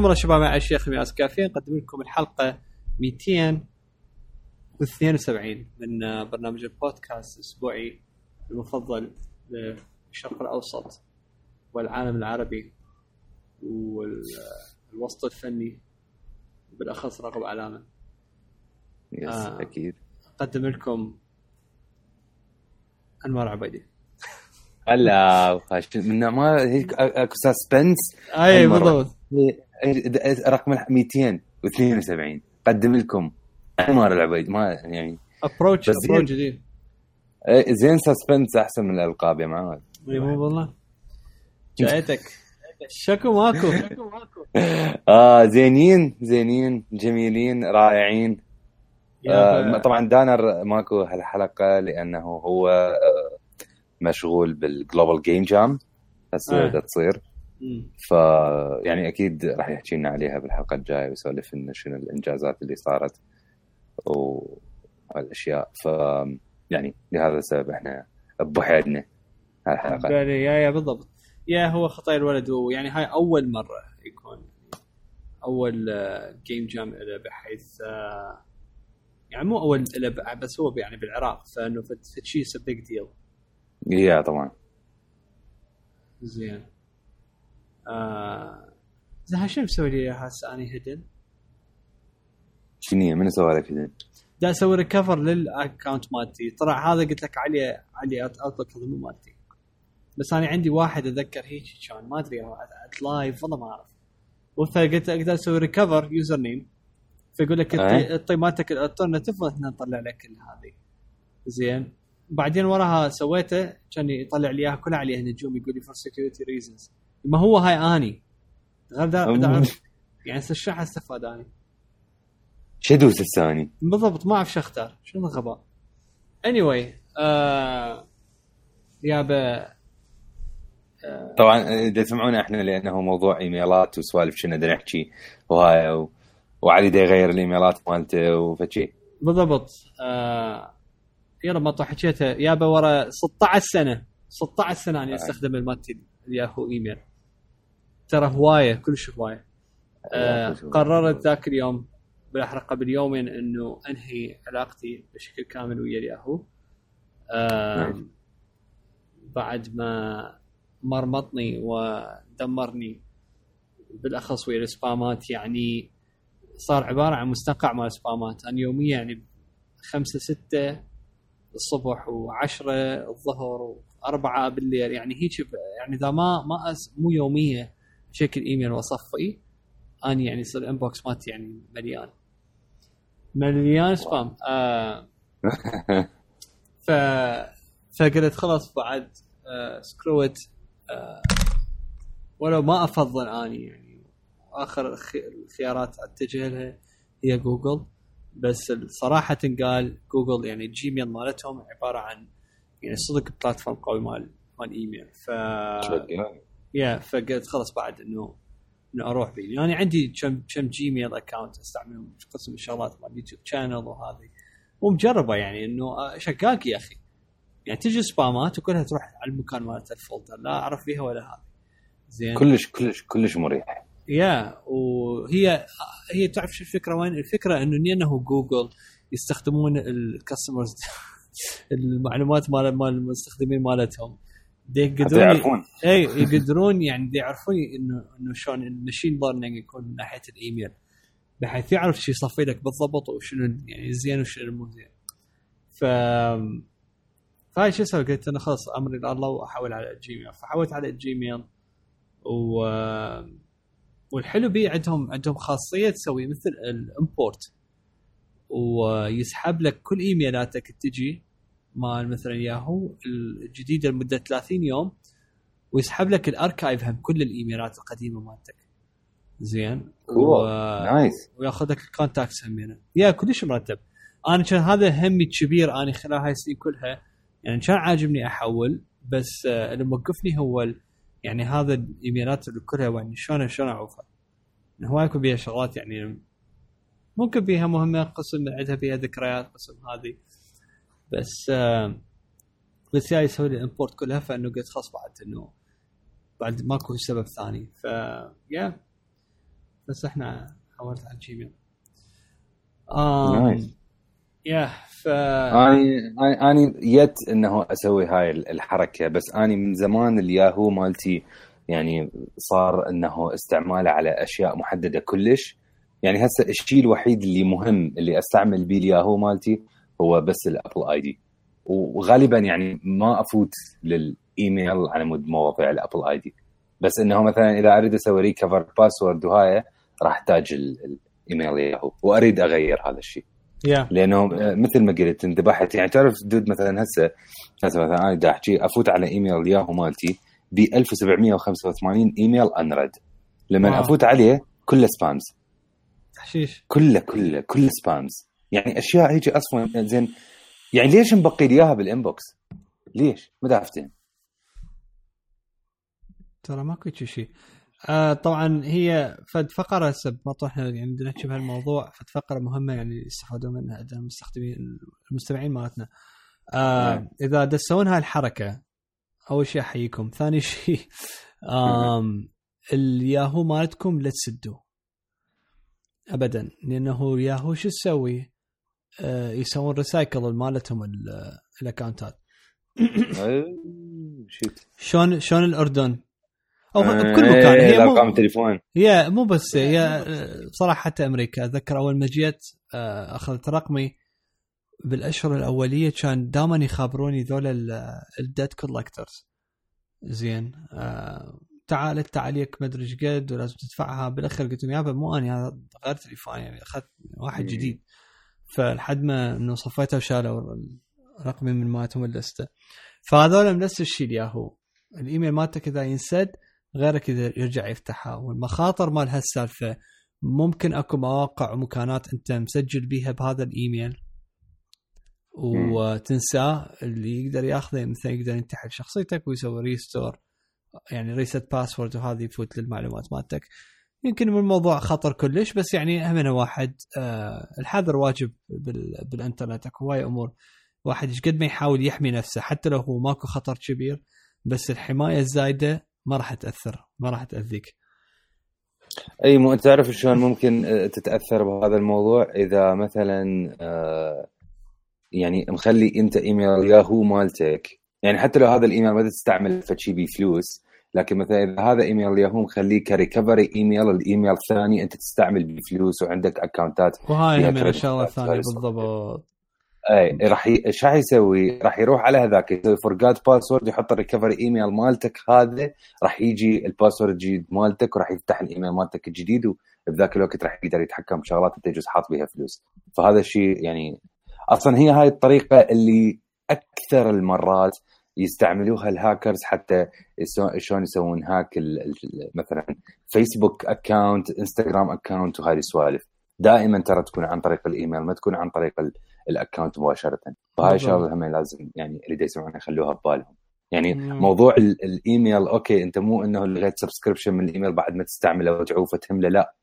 حياكم الله شباب مع الشيخ مياس كافيين. نقدم لكم الحلقة 272 من برنامج البودكاست الأسبوعي المفضل للشرق الأوسط والعالم العربي والوسط الفني بالاخص رغب علامة. يس آه. أكيد. أقدم لكم أنوار عبيدي هلا من ما هيك اكو سسبنس أي. بالضبط. رقم 272 قدم لكم. انوار العبيد ما يعني. ابروتش. ابروتش جديد. إيه، زين سسبنس أحسن من الألقاب يا معود إي مو والله. جايتك. شكو ماكو. آه زينين زينين جميلين رائعين. آه طبعا دانر ماكو هالحلقة لأنه هو آه مشغول بال Global Game Jam هسه آه. بدها تصير. ف يعني أكيد راح يحكي لنا عليها بالحلقة الجاية ويسولف لنا شنو الإنجازات اللي صارت والاشياء ف يعني لهذا السبب إحنا بوحدنا هالحلقة. yeah yeah بالضبط. yeah هو خطايا الولد ويعني هاي أول مرة يكون أول game jam له بحيث آه، يعني مو أول له بس هو يعني بالعراق فإنه فد شيء بيج ديل يا طبعا زين. آه زين شنو مسوي لي هسه اني هيدن؟ شنو من سوى لك كذا؟ دا أسوي ريكفر للاكونت مالتي. طلع هذا قلت لك علي علي اوتلوك هذا مو مالتي. بس أنا عندي واحد أتذكر هيك كان ما أدري لايف والله ما أعرف. فقلت أقدر أسوي recover username فيقول لك أي. اعطي مالتك ال alternative وإحنا نطلع لك هذه. زين. بعدين وراها سويته كان يطلع لي إياها كلها عليها نجوم يقول لي for security reasons ما هو هاي أني. غير دا-. يعني شو استفاد أني. شدوس الثاني بالضبط ما أعرف شو أختار. شنو الغباء anyway آه يابا طبعا إذا تسمعونا إحنا لأنه موضوع إيميلات وسوالف شنو بدنا نحكي وهاي و... وعلي دا يغير الإيميلات مالته وفشي. بالضبط آه يلا ما حكيتها يابا ورا 16 سنة 16 سنة أنا استخدم المالتي الياهو إيميل. ترى هواية كلش هواية. آه قررت ذاك اليوم بالاحرى قبل يومين إنه أنهي علاقتي بشكل كامل ويا الياهو. آه نعم. بعد ما مرمطني ودمرني بالأخص ويا السبامات يعني صار عبارة عن مستنقع مال سبامات أنا يوميا يعني خمسة ستة الصبح وعشرة الظهر وأربعة بالليل. يعني هيك يعني إذا ما ما أس مو يومية بشكل إيميل وأصفي أنا يعني يصير الإنبوكس مالتي يعني مليان. مليان spam آه ف فقلت خلاص بعد آه scroogled آه ولو ما أفضل اني يعني اخر الخ- الخيارات أتجه لها هي جوجل بس صراحة قال جوجل يعني الجيميل مالتهم عبارة عن يعني صدق platform قوي مال مال إيميل. ف yeah فقلت خلاص بعد انه إنه أروح بيه يعني عندي كم كم جيميل account أستعملهم في قسم الشغلات مال يوتيوب channel وهذه. ومجربة يعني إنه آه، شقاق يا أخي. يعني تجي spam ات وكلها تروح على المكان مالت ال folder لا أعرف فيها ولا هذه. زين. كلش كلش كلش مريح. yeah وهي هي تعرف شو الفكرة؟ وين؟ الفكرة إنه لأنه جوجل يستخدمون ال customers المعلومات مال مال المستخدمين مالتهم. يقدرون يعرفون. إي يقدرون يعني يعرفون إنه إنه شلون ال machine learning يكون من ناحية الإيميل. بحيث يعرف شو يصفي لك بالضبط وشنو يعني زين وشنو مو زين. ف فهاي شو أسوي؟ قلت أنا خلاص أمري الله واحول على الجيميل فحولت على الجيميل و والحلو بيه عندهم عندهم خاصية تسوي مثل ال import ويسحب لك كل إيميلاتك تجي مال مثلا ياهو الجديدة لمدة 30 يوم ويسحب لك ال archive هم كل الإيميلات القديمة مالتك. زين؟ Cool. Nice وياخذ لك ال contacts همينه yeah كلش مرتب. أنا كان هذا همي الكبير أنا خلال هاي السنين كلها يعني كان عاجبني أحول بس آه، اللي موقفني هو ال- يعني هذا الإيميلات اللي كلها يعني شلون شلون اعوفها هواي يكون بيها شغلات يعني ممكن بيها مهمة قسم عندها بيها ذكريات قسم هذه. بس آه بس جاي يسوي لي import كلها فإنه قلت خلاص بعد إنه بعد ماكو سبب ثاني. ف yeah بس إحنا حولت على الجيميل. Nice. Yeah ف اني اني yet إنه أسوي هاي الحركة بس اني من زمان الياهو مالتي يعني صار إنه استعماله على أشياء محددة كلش. يعني هسه الشيء الوحيد اللي مهم اللي أستعمل بيه الياهو مالتي هو بس ال Apple ID. وغالبا يعني ما أفوت للإيميل على مود مواضيع ال Apple ID. بس إنه مثلا إذا أريد أسوي recover password وهاي راح أحتاج ال- الايميل ياهو وأريد أغير هذا الشيء. yeah لأنه آه، مثل ما قلت انذبحت. يعني تعرف dude مثلا هسه هسه مثلا أنا دا أحكي أفوت على إيميل ياهو مالتي ب 1785 email unread لما wow. أفوت عليه كله spams تحشيش. كله كله كله spams يعني أشياء هيك أصلا زين. يعني ليش مبقي لي إياها بال inbox؟ ليش؟ ما دا افتهم ترى ماكو شي. شيء آه طبعا هي فد فقرة هسه بمطرح يعني بدنا نحكي بهالموضوع فد فقرة مهمة يعني يستفادون منها المستخدمين المستمعين مالتنا. آه نعم. إذا تسوون هاي الحركة أول شيء أحييكم. ثاني شيء الياهو مالتكم لا تسدوه. ابدا لأنه ياهو شو تسوي؟ آه يسوون recycle مالتهم ال- ال account ات شلون شلون الأردن؟ أو آه، بكل مكان. إيه، هي مو ارقام التليفون هي مو بس هي آه، بصراحه حتى أمريكا. أتذكر أول ما جيت آه، أخذت رقمي بالأشهر الأولية كان دائما يخابروني ذول ال debt collectors زين آه، تعال انت عليك ما أدري إيش قد ولازم تدفعها. بالاخر قلت لهم يابا مو أنا هذا غير تليفون يعني أخذت واحد مم. جديد. فلحد ما إنه صفيته وشالوا رقمي من مالتهم ال list ه فهذول نفس الشيء الياهو. الإيميل مالتك اذا ينسد. غيرك إذا يرجع يفتحها. والمخاطر مال هالسالفة ممكن أكو مواقع ومكانات أنت مسجل بيها بهذا الإيميل. وتنساه اللي يقدر ياخذه مثلا يقدر ينتحل شخصيتك ويسوي restore يعني reset password وهذه يفوت للمعلومات مالتك. يمكن من الموضوع خطر كلش بس يعني همنا واحد آه الحذر واجب بال بالإنترنت. أكو هواي أمور واحد إيش قد ما يحاول يحمي نفسه حتى لو هو ماكو خطر كبير بس الحماية الزايدة ما راح تأثر ما راح تأذيك. أي مو أنت تعرف شلون ممكن آه، تتأثر بهذا الموضوع؟ إذا مثلا آه، يعني مخلي أنت إيميل ياهو مالتك. يعني حتى لو هذا الإيميل ما تستعمل فشي بفلوس لكن مثلا إذا هذا إيميل ياهو مخليه ك recovery email الإيميل الثاني أنت تستعمل بفلوس وعندك اكونتات وهاي هم الشغله card الثانية بالضبط. اي راح ي... راح يسوي؟ راح يروح على هذاك يسوي forgot password يحط ال recovery email مالتك. هذا راح يجي ال password الجديد مالتك وراح يفتح الايميل مالتك الجديد وبذاك الوقت راح يقدر يتحكم بشغلات أنت يجوز حاط بيها فلوس. فهذا الشيء يعني أصلا هي هاي الطريقة اللي أكثر المرات يستعملوها الهاكرز حتى شلون يسوون hack مثلا فيسبوك account انستغرام account وهذه السوالف. دائما ترى تكون عن طريق الايميل ما تكون عن طريق ال account مباشرة. فهاي بالضبط. شغلة هم لازم يعني اللي دا يسمعون يخلوها ببالهم. يعني مم. موضوع ال- الإيميل okay أنت مو إنه لغيت subscription من الإيميل بعد ما تستعمله وتعوفه تهمله لا.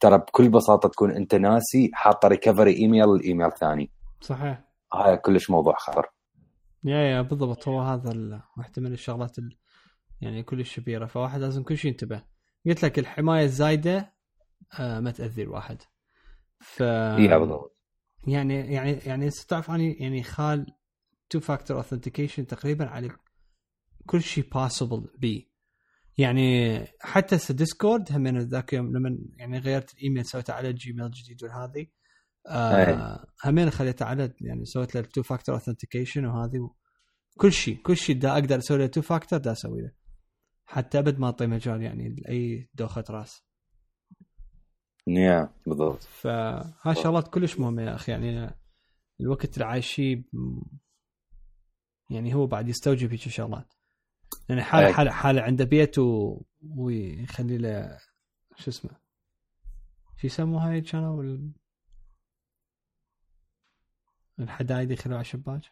ترى بكل بساطة تكون أنت ناسي حاطه recovery email لايميل ثاني. صحيح. هاي كلش موضوع خطر. yeah yeah بالضبط. هو هذا واحدة من الشغلات ال... يعني كلش كبيرة. فواحد لازم كل شيء ينتبه. قلت لك الحماية الزايدة آه ما تأذي الواحد. ف بالضبط. يعني يعني يعني هسه تعرف أني يعني خال two factor authentication تقريبا على كل شيء possible بي يعني حتى هسه ديسكورد هم ذاك يوم لما يعني غيرت الإيميل سويته على الجيميل الجديد والهذه آه. همين خليته على يعني سويت له two factor authentication وهذه. كل شيء كل شيء دا أقدر أسوي له two factor دا أسوي له حتى أبد ما اعطي مجال يعني لأي دوخة رأس يا بالضبط. فهاي شغلات كلش مهمة يا أخي يعني الوقت اللي عايشيه يعني هو بعد يستوجب هيك شغلات. يعني حاله. حاله حاله عنده بيت و... ويخلي له شو اسمه شو يسموها هاي كانوا ال... الحدايد يخلوها على الشباك؟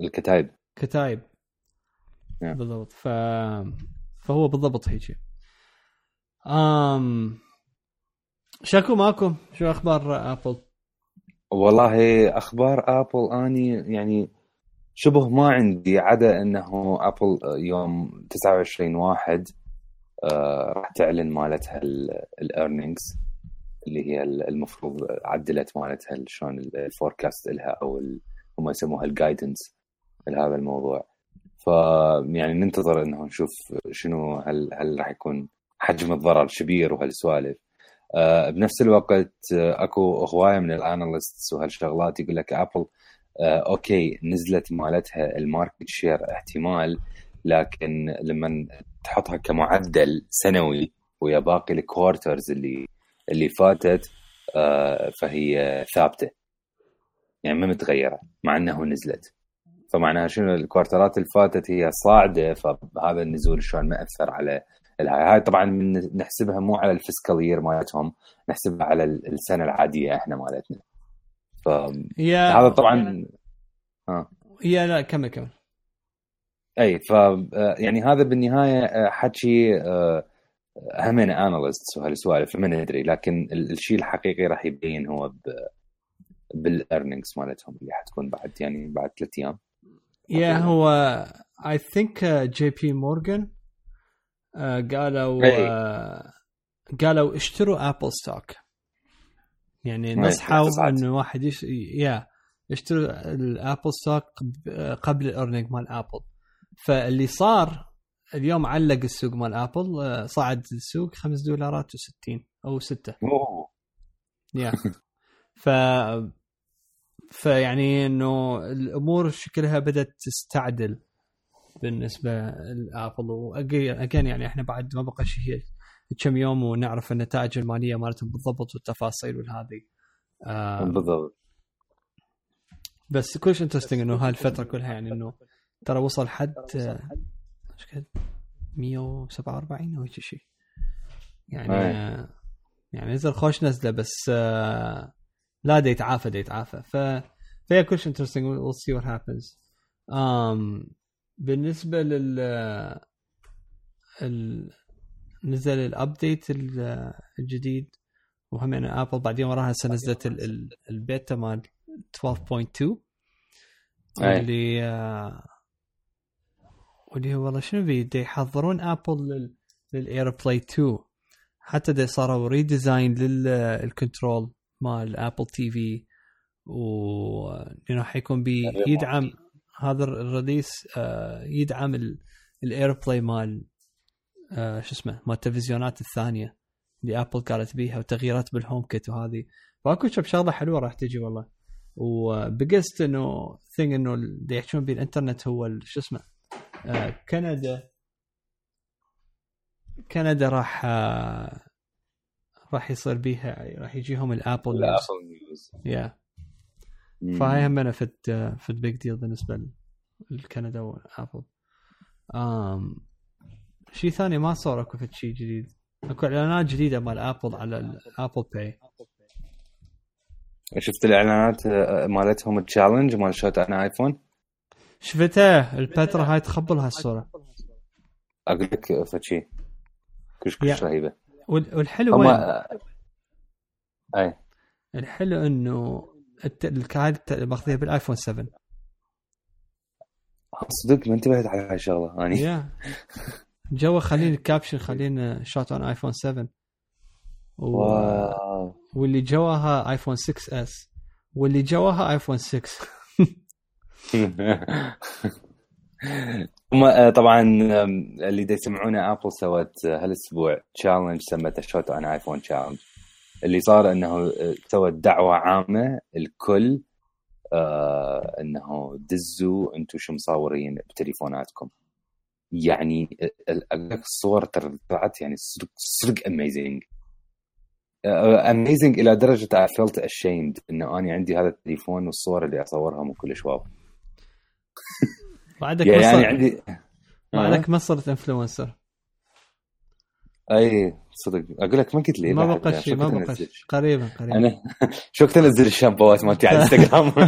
الكتايب. كتايب. نعم. بالضبط. ف... فهو بالضبط هيك. امم شاكو ماكو شو أخبار آبل؟ والله أخبار آبل أني يعني شبه ما عندي عدا إنه آبل يوم 29 واحد آه راح تعلن مالتها ال earnings اللي هي المفروض عدلت مالتها شلون ال forecast لها أو هم يسموها ال guidance لهذا الموضوع. ف يعني ننتظر إنه نشوف شنو هل هل راح يكون حجم الضرر كبير وهالسوالف. بنفس الوقت آه أكو هوايه من ال analysts وهالشغلات يقول لك أبل آه okay نزلت مالتها ال market share احتمال لكن لما تحطها كمعدل سنوي ويا باقي ال quarters اللي اللي فاتت آه فهي ثابتة. يعني ما متغيرة مع انه نزلت. فمعناها شنو الكوارترات اللي فاتت هي صاعدة فهذا النزول شلون ما أثر على هاي طبعا نحسبها مو على الفيسكال يير مالتهم نحسبها على السنة العادية إحنا مالتنا. ف هذا طبعا ها يا لا كمل كمل. أي ف يعني هذا بالنهاية حكي همين اناليست وهالسوالف ما ندري لكن الشيء الحقيقي راح يبين هو بال earnings مالتهم اللي حتكون بعد يعني بعد ثلاث أيام. yeah هو I think جي بي مورجان قالوا uh, قالوا اشتروا ابل stock يعني نصحوا إنه واحد يش... yeah اشتروا الابل stock قبل ال earning مال ابل فاللي صار اليوم علق الستوك مال ابل آه، صعد السوق 5 دولارات و60 أو 6 أوه. يا. ف فيعني إنه الأمور شكلها بدأت تستعدل. بالنسبة لأبل. واجين يعني إحنا بعد ما بقى شيء كم يوم ونعرف النتائج الماليه مالتهم بالضبط والتفاصيل والهذه آه بالضبط. بس كلش انترستنج إنه هاي الفترة كلها يعني إنه ترى وصل حد إيش قد 147 أو هيك شيء يعني آه يعني نزل خوش نزلة بس آه لا دا يتعافى دا يتعافى ف فهي كلش interesting we'll see what happens بالنسبة لل ال... نزل ال update الجديد وهم يعني ابل بعدين وراها هسه نزلت ال... ال... البيتا مال 12.2 واللي آه واللي هو والله شنو بي يحضرون ابل لل... للاير بلاي 2 حتى دي صاروا ريديزاين للكنترول مال ابل تي في و لأنه حيكون بيدعم هذا الرئيس آه، يدعم الاير بلاي مال آه، شو اسمه مال التلفزيونات الثانية اللي ابل قالت بيها وتغييرات بالهوم كيت وهذه. فاكو شغله حلوة راح تجي والله. وبقست إنه ثينج إنه اللي يحكون بالإنترنت هو شو اسمه آه، كندا كندا راح راح يصير بيها راح يجيهم الابل ال Apple News yeah فهي هم فت فت big deal بالنسبة لكندا وأبل. um, شيء ثاني ما صار أكو فد شيء جديد. أكو إعلانات جديدة مال ابل على ال Apple Pay شفت الإعلانات آه، مالتهم ال challenge مال shot on iPhone شفتها؟ البترا هاي تخبل هالصورة. أقول لك فد شيء كلش كلش رهيبة. والحلو وين؟ أي. الحلو إنه الكاد ماخذيها بالآيفون 7 صدق ما انتبهت على هاي الشغله اني yeah جوا خلين ال caption خلين shot on iPhone 7 و... wow. واللي جواها آيفون 6 S. واللي جواها آيفون 6 هم آه، طبعا اللي يسمعونه آبل سوت آه، هالأسبوع challenge سمته shot on iPhone challenge اللي صار إنه آه، سوت دعوة عامة الكل آه إنه دزوا أنتم شو مصورين بتليفوناتكم. يعني الصور ترى طلعت يعني صدق صدق amazing amazing إلى درجة I felt ashamed إنه أنا عندي هذا التليفون والصور اللي اصورها مو كلش wow. بعدك يعني, يعني عندي بعدك ما صرت influencer أي صدق. أقول لك ما قلت لي ما بقى شيء ما بقى شيء. قريبا قريبا. أنا شو وقت انزل الشامبوات مالتي على الانستغرام.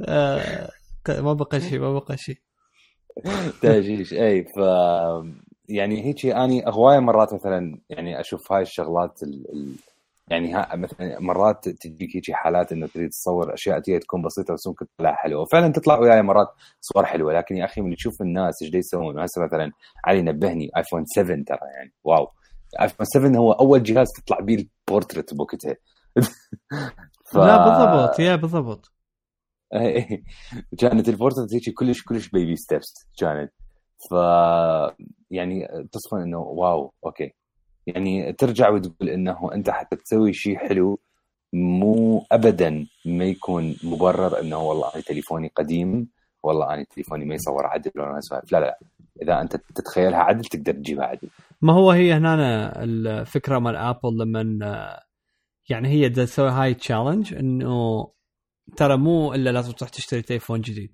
آه، ما بقى شيء ما بقى شيء. تاجيش أي ف يعني هيك أني هواية مرات مثلا يعني أشوف هاي الشغلات ال... يعني ها مثلا مرات تجيك هيك حالات إنه تريد تصور أشياء تجي تكون بسيطة بس ممكن تطلع حلوة. وفعلا تطلع وياي مرات صور حلوة. لكن يا أخي من تشوف الناس إيش يسوون؟ هسه مثلا علي نبهني ايفون 7 ترى يعني. wow. ايفون 7 هو أول جهاز تطلع به البورتريت بوقتها ف... لا بالضبط. yeah بالضبط. كانت البورتريت هيك كلش كلش baby steps كانت. ف يعني تصفن إنه wow okay. يعني ترجع وتقول إنه أنت حتى تسوي شيء حلو مو ابدا ما يكون مبرر إنه والله أنا تليفوني قديم والله أنا تليفوني ما يصور عدل ولا لا لا إذا أنت تتخيلها عدل تقدر تجيبها عدل ما هو هي هنا الفكرة مال ابل لما يعني هي تسوي هاي challenge إنه ترى مو إلا لازم تروح تشتري تليفون جديد.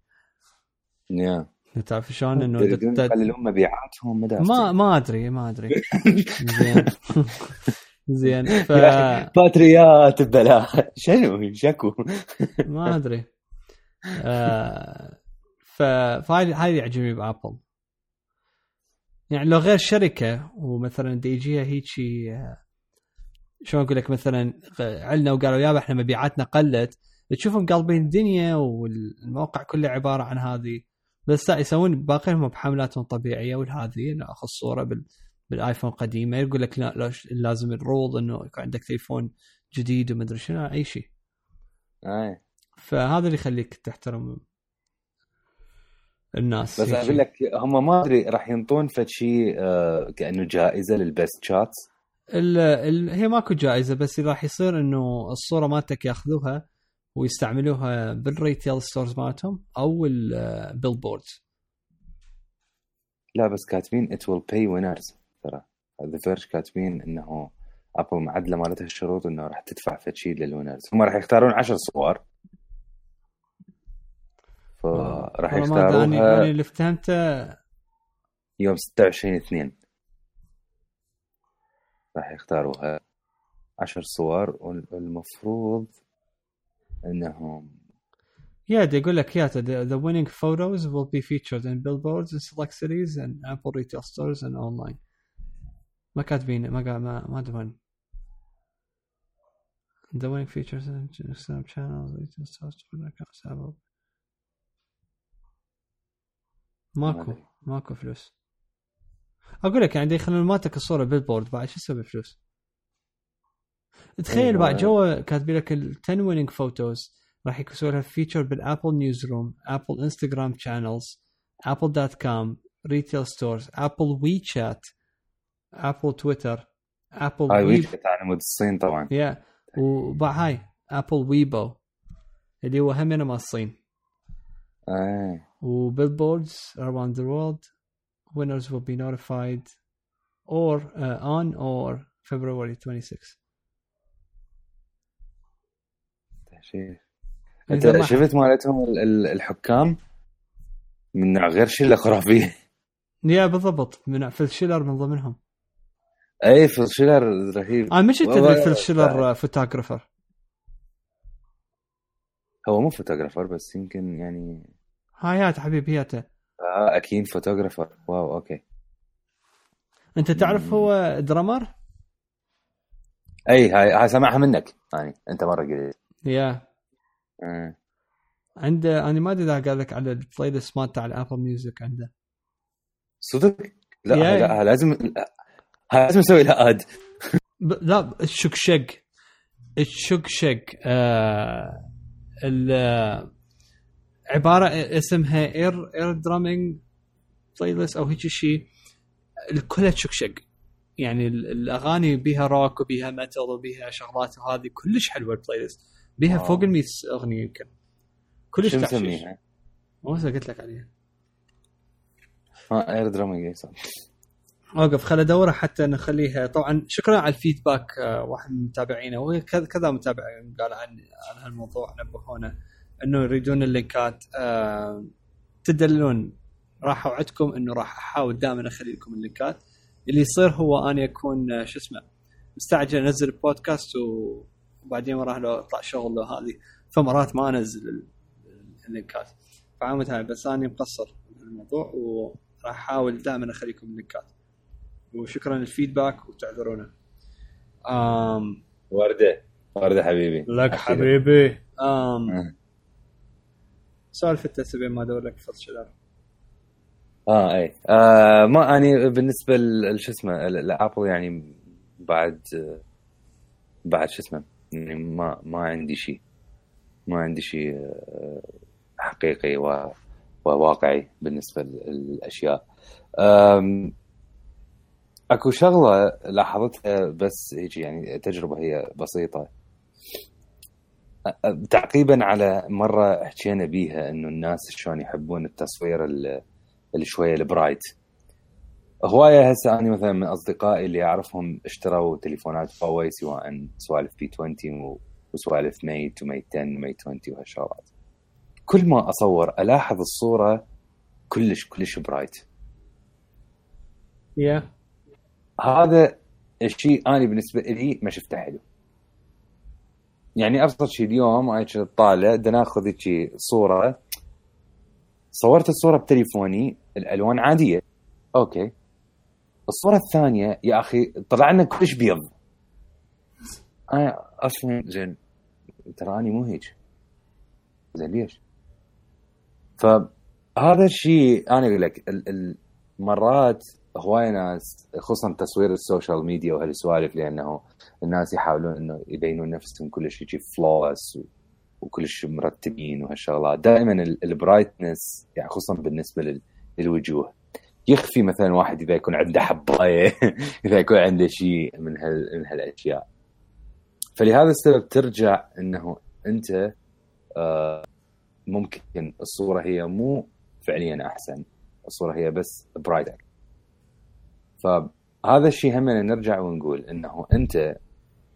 yeah. تعرف شلون؟ إنه يقللون مبيعاتهم ما ما أدري ما أدري. زين. زين ف باتريات ببلاش شنو؟ شكو. ما أدري. آه فهاي هاي يعجبني بأبل. يعني لو غير شركة ومثلا دي يجيها هيجي آه، شلون أقول لك؟ مثلا علنا وقالوا يابا إحنا مبيعاتنا قلت تشوفهم قلبين الدنيا والموقع كله عبارة عن هذه. بس لا يسوون باقيهم بحملاتهم طبيعية والهذه ناخذ صورة بال بالآيفون قديمه يقول لك لا لازم ال rule إنه يكون عندك تليفون جديد ومدري شنو أي شيء. أي. فهذا اللي يخليك تحترم الناس. بس أقول لك هم ما أدري راح ينطون فد شيء آه كأنه جائزة لل best shots؟ ال ال هي ماكو جائزة بس راح يصير إنه الصورة مالتك ياخذوها ويستعملوها بال retail stores مالتهم أو ال billboards لا بس كاتبين it will pay winners ترى ذا فيرج كاتبين إنه ابل معدلة مالتها الشروط إنه راح تدفع فد شيء لل winners هم راح يختارون 10 صور. فراح يختاروها أنا اللي فهمته يوم 26 2 راح يختاروها 10 صور والمفروض انهم Yeah, يقول لك yeah, the, the winning photos will be featured in billboards in select cities and Apple retail stores and online. ما كاتبين ما قال ما ما ادري وين. The winning features in Instagram channels, retail stores, Twitter accounts, Apple. ماكو ماكو فلوس. أقول لك يعني يخلون مالتك الصورة billboard بعد شو تسوي فلوس؟ تخيل بعد جوا كاتبين لك ال 10 winning photos راح يسوي لها feature بال Apple newsroom Apple Instagram channels Apple dot com retail stores Apple WeChat Apple Twitter Apple هاي WeChat على مود الصين طبعا. يا yeah. وبعد هاي Apple Weibo اللي هو هم مال الصين. إيه و billboards around the world winners will be notified or uh, on or February 26 شيء أنت شفت مالتهم الحكام؟ من غير شله خرافيه yeah بالضبط. من فيل شيلر من ضمنهم. أي فيل شيلر رهيب. أنا مش تدري فيل شيلر photographer؟ هو مو photographer بس يمكن يعني هايات حبيبياته آه أكيد photographer. wow okay. أنت تعرف هو drummer؟ أي هاي سامعها منك. يعني أنت مرة قلت. yeah. آه. عنده أنا ما أدري إذا قال لك على ال playlist مال تاع ال Apple Music عنده. صدق؟ لا لا لازم لازم نسوي لها add لا الشقشق الشقشق آه عبارة اسمها air air drumming playlist أو هيك شيء كلها شقشق يعني الأغاني بيها روك وبيها metal وبيها شغلات وهذه كلش حلوة ال playlist بيها فوق ال 100 أغنية يمكن. كلش شو مسميها؟ قلت لك عليها. آه air drumming صح أوقف خل أدورها حتى نخليها. طبعا شكرا على ال feedback آه، واحد من متابعينا وكذا كذا متابع قال عن عن هالموضوع نبهونا إنه يريدون ال لينكات. آه تدلون راح أوعدكم إنه راح أحاول دائما أخلي لكم ال لينكات. اللي يصير هو اني اكون آه، شو اسمه مستعجل أنزل البودكاست و... وبعدين وراه لو اطلع شغل لو هذه. فمرات ما أنزل اللينكات. فعامل هاي بس أنا مقصر بالموضوع وراح أحاول دائما أخليكم اللينكات. وشكرا للفيدباك وتعذرونا. آم وردة. وردة حبيبي. لك حبيبي. آم آه. سالفة تسبيع ما ادور لك فضل شلال آه إي. آه ما أني بالنسبة ل- شو اسمه ل- لأبل يعني بعد بعد شو اسمه يعني ما ما عندي شيء. ما عندي شيء آه، حقيقي وواقعي بالنسبة للأشياء. أكو شغلة لاحظتها بس هيك يعني تجربة هي بسيطة. تعقيبا على مرة حكينا بيها إنه الناس شلون يحبون التصوير ال- اللي شوية ال bright. هواية هسه أنا مثلا من أصدقائي اللي أعرفهم اشتروا تليفونات هواوي سواء سوالف P 20 و- وسوالف ميت وميت 10 وميت 20 وهالشغلات. كل ما أصور ألاحظ الصورة كلش كلش bright yeah هذا الشيء أنا بالنسبة لي ما شفته حلو. يعني أبسط شيء اليوم أنا طالع بدنا ناخذ هيك صورة. صورت الصورة بتليفوني الألوان عادية. okay. الصورة الثانية يا أخي طلع لنا كلش بيض. أنا أصلا زين. ترى اني مو هيك. زين ليش؟ فهذا الشيء أنا أقول لك مرات هواي ناس خصوصا تصوير ال social media وهالسوالف لأنه الناس يحاولون إنه يبينون نفسهم كلش يجي فلوس وكلش مرتبين وهالشغلات. دائما ال brightness يعني خصوصا بالنسبة لل- للوجوه. يخفي مثلا واحد إذا يكون عنده حباية إذا يكون عنده شيء من هال من هالأشياء. فلهذا السبب ترجع إنه أنت آه، ممكن الصورة هي مو فعليا أحسن الصورة هي بس brighter فهذا الشيء هم نرجع ونقول إنه أنت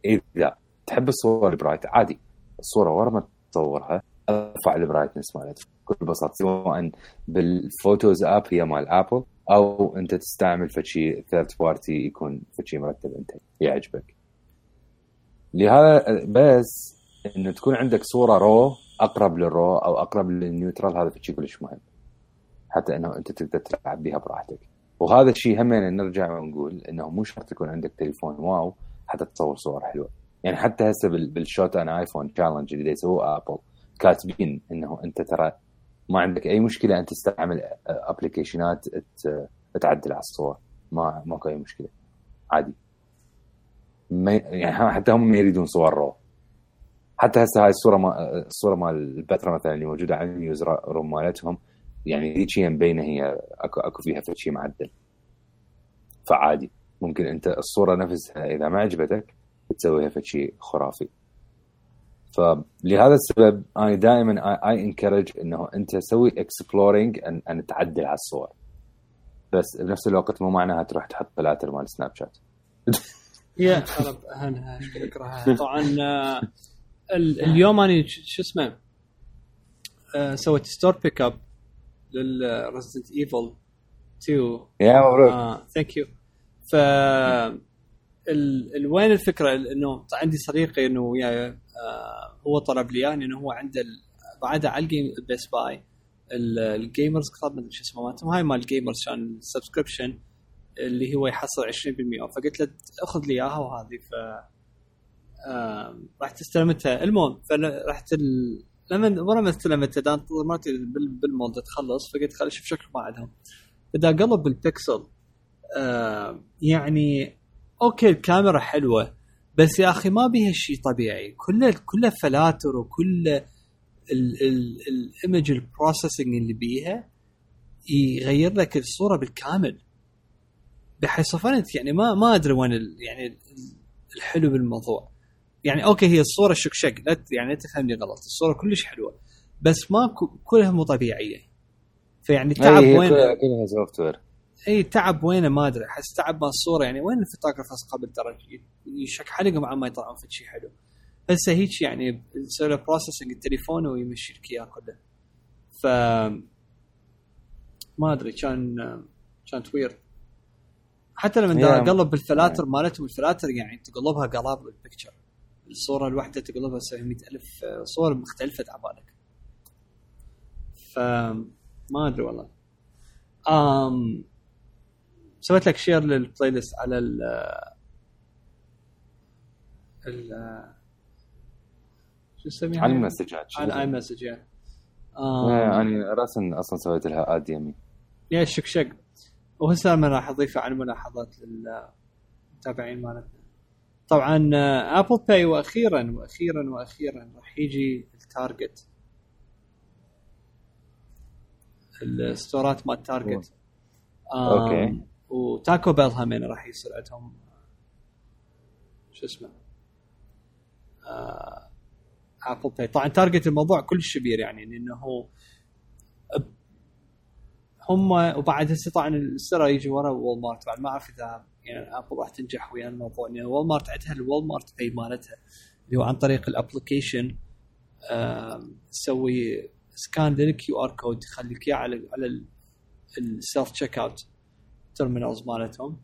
إذا تحب الصور ال bright عادي. الصورة ورا ما تصورها ارفع ال brightness مالتها بكل بساطة سواء بال Photos app هي مال Apple أو أنت تستعمل فشي third party يكون فشي مرتب أنت يعجبك. لهذا بس إنه تكون عندك صورة raw أقرب لل raw أو أقرب لل neutral هذا شيء كلش مهم. حتى إنه أنت تقدر تلعب بها براحتك. وهذا الشيء هم نرجع ونقول إنه مو شرط يكون عندك تليفون wow حتى تصور صور حلوة. يعني حتى هسه بال- بال Shot on iPhone challenge اللي يسووه Apple كاتبين إنه أنت ترى ما عندك أي مشكلة أن تستعمل application ات تعدل على الصور. ما ماكو أي مشكلة. عادي. ما يعني حتى هم ما يريدون صور raw حتى هسه هاي الصورة ما الصورة مال البتراء مثلا اللي موجودة على ال newsroom مالتهم يعني هيك هي مبينة هي أكو أكو فيها شيء معدل. فعادي. ممكن أنت الصورة نفسها إذا ما عجبتك تسويها شيء خرافي. فلهذا السبب أنا دائما I encourage إنه أنت سوي exploring ان, أن تعدل على الصور. بس بنفس الوقت مو معناها تروح تحط فلاتر مال Snapchat yeah أنا أنا اكرهها طبعا آه، ال- اليوم أنا شو اسمه؟ آه، سويت store pick up لل Resident Evil 2 يا مبروك. thank you ف. وين الفكرة؟ انه عندي صديقي إنه وياي آه هو طلب لي يعني إنه هو عنده. بعدها على ال game Best Buy ال- ال Gamers Club شو اسمه مالتهم هاي مال ال Gamers كان subscription اللي هو يحصل 20% فقلت له أخذ لي إياها وهذه. ف آه رحت استلمتها المهم فرحت ال... لما ورا ما استلمتها دا انتظر مرتي بال... بالمول تخلص. فقلت خليني أشوف شكل ما عندهم إذا قلب بالبكسل آه يعني okay الكاميرا حلوة. بس يا أخي ما بيها شيء طبيعي. كله كله فلاتر وكله ال image ال processing اللي بيها يغير لك الصورة بالكامل. بحيث صفنت يعني ما ما أدري وين يعني ال- الحلو بالموضوع. يعني okay هي الصورة شكشك لا يعني لا تفهمني غلط. الصورة كلش حلوة بس ما كلها مو طبيعية. فيعني التعب هي وين كلها software اي تعب وينه ما ادري احس تعب مال الصورة يعني وين ال photographers قبل ترى؟ يشك حلقهم عما يطلعون في شيء حلو. هسه هيك يعني يسوي له processing التليفون ويمشي لك إياه كله. ف ما أدري كان كانت weird حتى لما اقلب بالفلاتر مالتهم الفلاتر يعني تقلبها قلاب بال picture الصورة الواحدة تقلبها تسوي 100000 صور مختلفة عبالك ف ما أدري والله. آم سويت لك share لل playlist على ال ال- شو نسميها؟ على المسجات على ال iMessage يعني آه، أنا راسا أصلا سويت لها add يمي يا الشقشق وهسه أنا راح اضيفه على الملاحظات للمتابعين مالتنا. طبعا آه، Apple Pay وأخيرا وأخيرا وأخيرا راح يجي ال Target الستورات مال Target آم، okay. و Taco Bell همين راح يصير عندهم شو اسمه آه، Apple Pay طبعا Target الموضوع كلش كبير يعني لأنه هم وبعد هسه طبعا السرعه يجي ورا Walmart بعد ما أعرف إذا يعني Apple راح تنجح ويا الموضوع لأن Walmart عندها ال Walmart Pay مالتها اللي هو عن طريق ال application تسوي scan لل QR code يخليك إياه على على ال self checkout terminals مالتهم.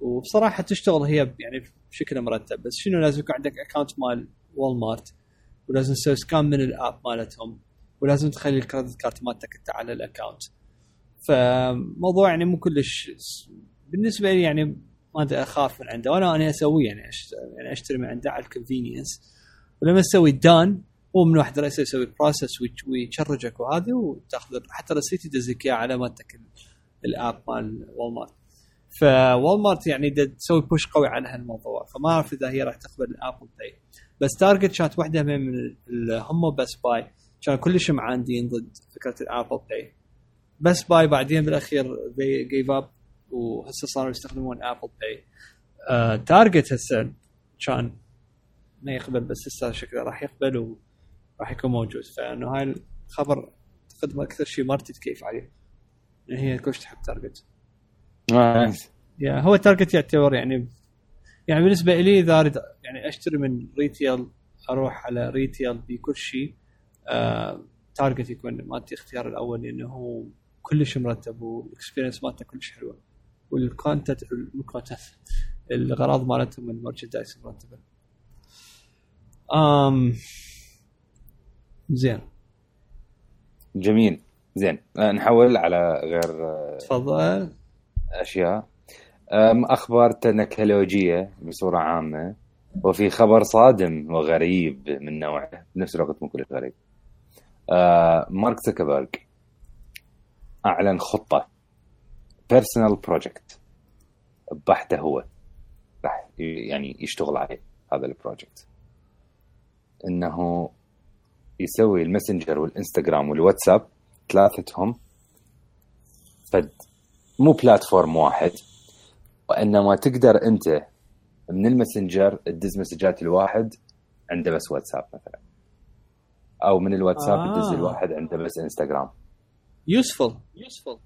وبصراحة تشتغل هي يعني بشكل مرتب. بس شنو لازم يكون عندك account مال Walmart ولازم تسوي scan من ال app مالتهم ولازم تخلي ال credit card مالتك أنت على ال account فموضوع يعني مو كلش بالنسبة لي يعني ما أدري أخاف من عنده. وأنا أنا أسويه يعني يعني أشتري من عنده على ال convenience ولما تسوي done هو من واحد رئيسه يسوي ال process ويش- وي charge ك وهذه وتاخذ حتى receipt يدز لك إياه على مالتك ال- ال app مال Walmart ف Walmart يعني تسوي push قوي على هالموضوع فما أعرف إذا هي راح تقبل ال Apple Pay بس Target كانت واحدة من هم Best Buy كانوا كلش معاندين ضد فكرة ال Apple Pay Best Buy بعدين بالأخير they gave up وهسه صاروا يستخدمون Apple Pay Target هسه كان ما يقبل بس هسه شكله راح يقبل وراح يكون موجود. فأنه هاي الخبر تقدم أكثر شيء مارتي تكيف عليه. لأن هي كلش تحب Target آه، يا هو Target يعتبر يعني يعني بالنسبة لي إذا أريد يعني أشتري من retail أروح على retail بكل شيء آه Target يكون مالتي اختيار الأول لأنه هو كلش مرتب وال experience مالته كلش حلوة. وال content ال content الغراض مالتهم ال merchandise مرتبة. امم زين. جميل. زين آه، نحول على غير آه، تفضل. أشياء. أخبار تكنولوجية بصورة عامة وفي خبر صادم وغريب من نوعه بنفس الوقت مو كلش غريب. آه، مارك زكربرج أعلن خطة. personal project بحته هو. راح يعني يشتغل عليه هذا ال project إنه يسوي الماسنجر والإنستغرام والواتساب ثلاثتهم. فد مو platform واحد. وإنما تقدر أنت من الماسنجر تدز مسجات الواحد عنده بس واتساب مثلا. أو من الواتساب آه. تدز الواحد عنده بس إنستغرام. useful useful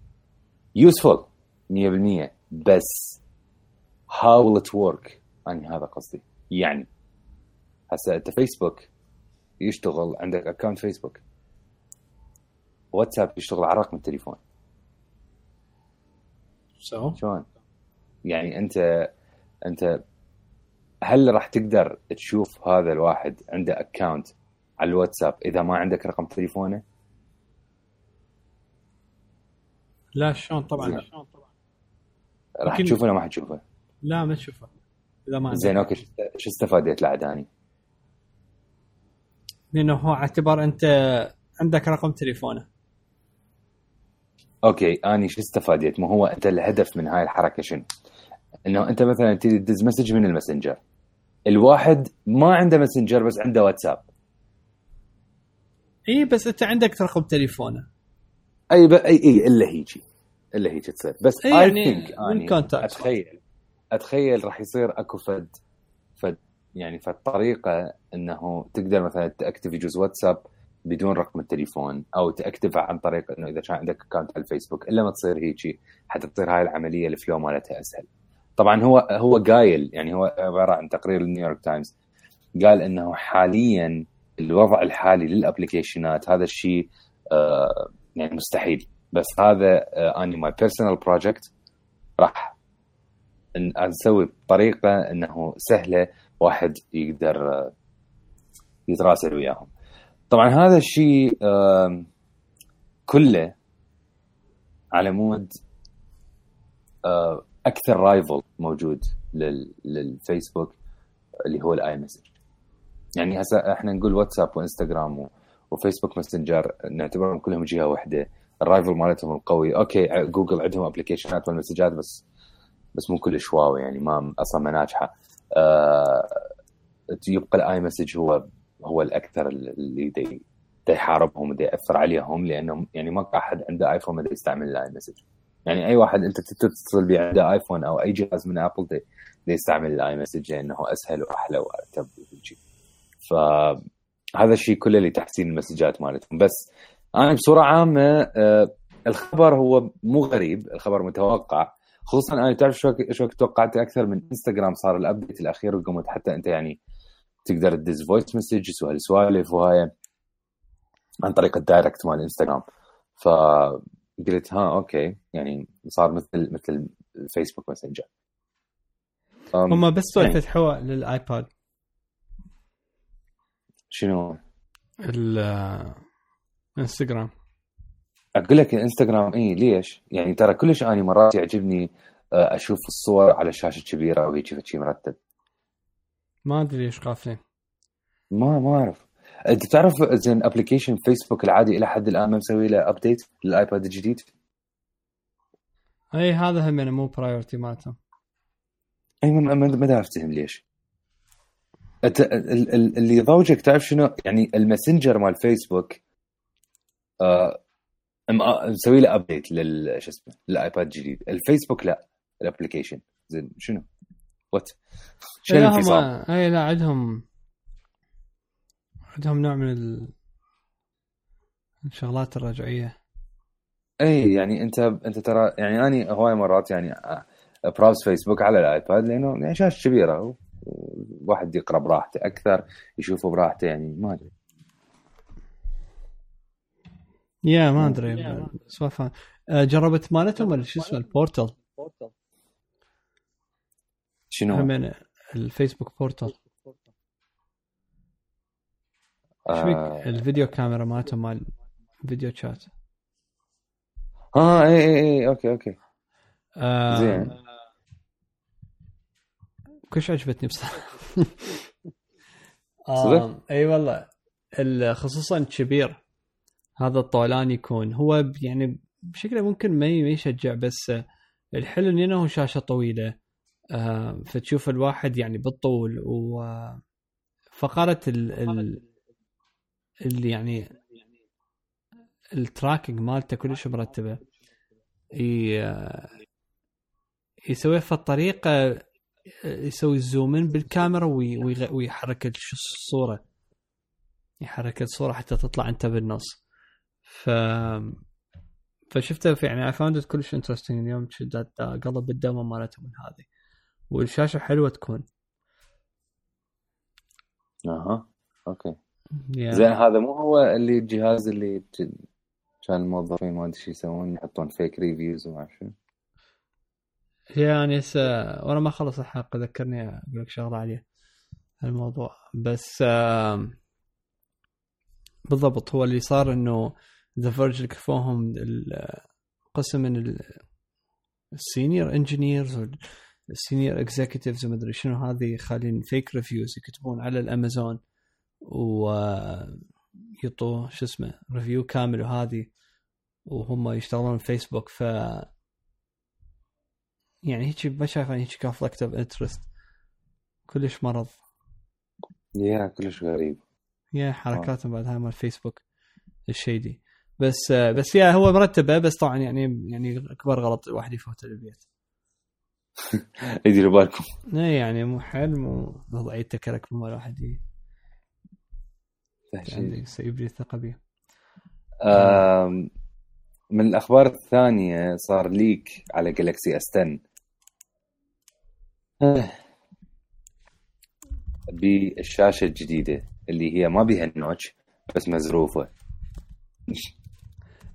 useful 100% بس how will it work أنا هذا قصدي. يعني هسه أنت فيسبوك يشتغل عندك account فيسبوك واتساب يشتغل على رقم التليفون So شلون؟ يعني انت أنت هل راح تقدر تشوف هذا الواحد عنده account على الواتساب إذا ما عندك رقم تليفونه؟ لا شلون طبعا زين. شلون طبعا راح تشوفه ولا ما حتشوفه؟ لا ما تشوفه إذا ما عندك. زين okay شو است- شو استفادت لعد اني؟ لأنه هو اعتبر أنت عندك رقم تليفونه okay أني شو استفادت؟ ما هو أنت الهدف من هاي الحركة شنو؟ إنه أنت مثلا تريد تدز message من الماسنجر الواحد ما عنده ماسنجر بس عنده واتساب إي بس أنت عندك رقم تليفونه أي ب... أي إي إلا هيجي إلا هيجي تصير بس إي يعني sync من contact. أتخيل أتخيل راح يصير أكو فد فد يعني فد طريقة إنه تقدر مثلا تأكتف يجوز واتساب بدون رقم التليفون أو تاكتفها عن طريق إنه إذا كان عندك account على الفيسبوك إلا ما تصير هيجي حتى تصير هاي العملية ال flow مالتها أسهل. طبعا هو هو قايل يعني هو عبارة عن تقرير النيويورك تايمز قال إنه حاليا الوضع الحالي للأبلكيشنات هذا الشيء آه يعني مستحيل. بس هذا آه اني my personal project راح نسوي بطريقة إنه سهلة واحد يقدر آه، يتراسل وياهم. طبعا هذا الشيء كله على مود أكثر rival موجود لل- للفيسبوك اللي هو ال iMessage يعني هسه إحنا نقول واتساب وإنستغرام وفيسبوك ماسنجر نعتبرهم كلهم جهة واحدة. ال rival مالتهم القوي. okay جوجل عندهم ابلكيشنات والمسجات بس بس مو كلش wow يعني ما أصلا ما ناجحة. آه يبقى ال iMessage هو هو الأكثر اللي دي دا يحاربهم ودا يأثر عليهم لأنهم يعني ما أحد عنده ايفون ما يستعمل ال iMessage يعني أي واحد أنت تتصل به عنده ايفون أو أي جهاز من ابل دا يستعمل ال iMessage لأنه أسهل وأحلى وأرتب وهيجي فهذا الشيء كله لتحسين المسجات مالتهم. بس أنا بصورة عامة آه، الخبر هو مو غريب الخبر متوقع. خصوصا أنا تعرف شو شو توقعت؟ أكثر من انستغرام صار ال update الأخير وقمت حتى أنت يعني تقدر تدز voice messages وهالسوالف وهاي عن طريق ال direct مال انستغرام فقلت ها okay. يعني صار مثل مثل الفيسبوك ماسنجر هم بس تو يعني. فتحوها للآيباد. شنو؟ الانستغرام أقول لك الانستغرام اي ليش؟ يعني ترى كلش أني مرات يعجبني آه، أشوف الصور على شاشة كبيرة وهيك شيء مرتب. ما أدري ليش غافلين ما ما أعرف. أنت تعرف زين application فيسبوك العادي إلى حد الآن ما مسوي له update للآيباد الجديد؟ إي هذا هم يعني مو priority مالتهم. إي ما ما- أفتهم ليش. ال- اللي يضوجك تعرف شنو؟ يعني الماسنجر مال فيسبوك آه آه، مسوي له update لل شو اسمه للآيباد الجديد. الفيسبوك لا ال application زين شنو؟ what. شنو هم اي لا عندهم عندهم نوع من ال... الشغلات الرجعية. اي يعني انت أنت ترى يعني أني هواي مرات يعني browse فيسبوك على الآيباد لأنه يعني شاشة كبيرة واحد يقرأ براحته أكثر يشوفه براحته يعني ما أدري. yeah ما أدري سوالف آه، جربت مالتهم ولا شو اسمه؟ ال Portal. شنو؟ هم الفيسبوك Portal. آه. ال video camera مالتهم مال video chat. آه اي اي اي okay okay. آه، زين. كلش عجبتني بصراحة؟ آه، إي والله. ال- خصوصا كبير. هذا الطولان يكون. هو يعني بشكله ممكن ما يشجع بس الحلو إنه شاشة طويلة. فتشوف الواحد يعني بالطول و آه، فقرة ال ال اللي يعني ال tracking مالته كلش مرتبة. يسويها في الطريقة يسوي zoom in بالكاميرا ويحرك الصورة يحرك الصورة حتى تطلع أنت بالنص. ف فشفته في يعني found it كلش interesting اليوم قلب الدم مالتهم من هذه. والشاشة حلوة تكون. أها okay. يعني زين هذا مو هو اللي الجهاز اللي كان الموظفين ما أدري شو يسوون يحطون فيك reviews وما اعرف شنو؟ يعني هسه وأنا ما خلص الحلقة ذكرني أقول لك شغلة عليه الموضوع بس بالضبط هو اللي صار إنه The Verge كفشوهم قسم من ال senior engineers وال senior executives ومدري شنو هذه خالين fake reviews يكتبون على الأمازون ويعطوا شو اسمه review كامل وهذه وهم يشتغلون فيسبوك ف يعني هيك ما شايف يعني هيك conflict of interest كلش مرض. yeah كلش غريب. yeah حركاتهم بعد هاي مال فيسبوك ال shady. بس بس يا هو مرتبه بس طبعا يعني يعني أكبر غلط الواحد يفوت البيت. يديروا بالكم. يعني مو حل مو وضعية تكرك مو الواحد ي- يعني يبني الثقه به من الأخبار الثانية صار ليك على جالكسي اس 10 آه. بالشاشة الجديدة اللي هي ما بيها النوتش بس مزروفة.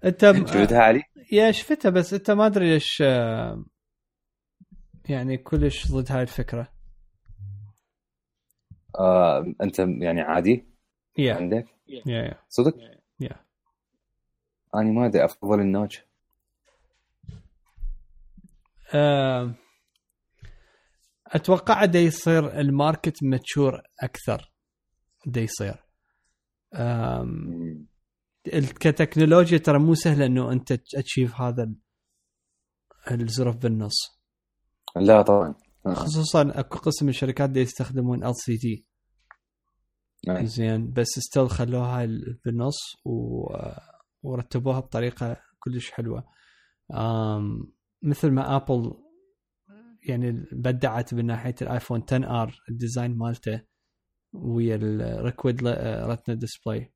أنت شفتها علي؟ yeah شفتها بس أنت ما أدري ليش آه، يعني كلش ضد هاي الفكرة. آه، أنت يعني عادي؟ yeah عندك؟ yeah yeah صدق؟ yeah أنا ما أدري أفضل ال notch. آه، أتوقع دا يصير ال market mature أكثر. دا يصير. كتكنولوجيا ترى مو سهلة إنه أنت تشيف هذا ال- الزرف بالنص. لا طبعا. آه. خصوصا أكو قسم من الشركات دا يستخدمون LCD. زين بس still خلوها ال- بالنص و... ورتبوها بطريقة كلش حلوة. آم مثل ما ابل يعني بدعت من ناحية الايفون 10 R ال design مالته ويا الريكويد رتنا ديسبلاي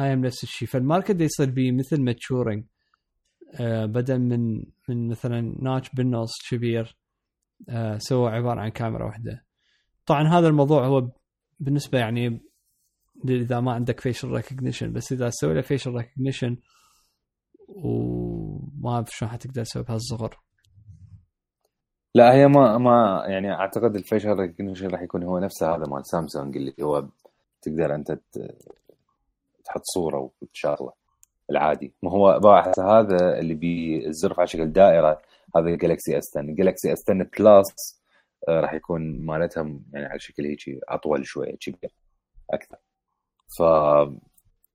اي آم نفس الشيء. فالماركت يصير بيه مثل ماتشورنج بدل من من مثلا ناتش بالنص كبير سوى عبارة عن كاميرا واحدة. طبعا هذا الموضوع هو بالنسبة يعني إذا ما عندك فيشل ريكوجنيشن بس إذا سوي له فيشل ريكوجنيشن وما أعرف شلون حتقدر تسوي بهالصغر. لا هي ما ما يعني أعتقد ال facial recognition راح يكون هو نفسه هذا مال سامسونج اللي هو تقدر أنت تحط صورة وتشغله العادي. ما هو هذا اللي بالزرف على شكل دائرة هذا ال Galaxy S 10 ال Galaxy S 10 Plus راح يكون مالتها يعني على شكل هيك أطول شوية كبير أكثر. ف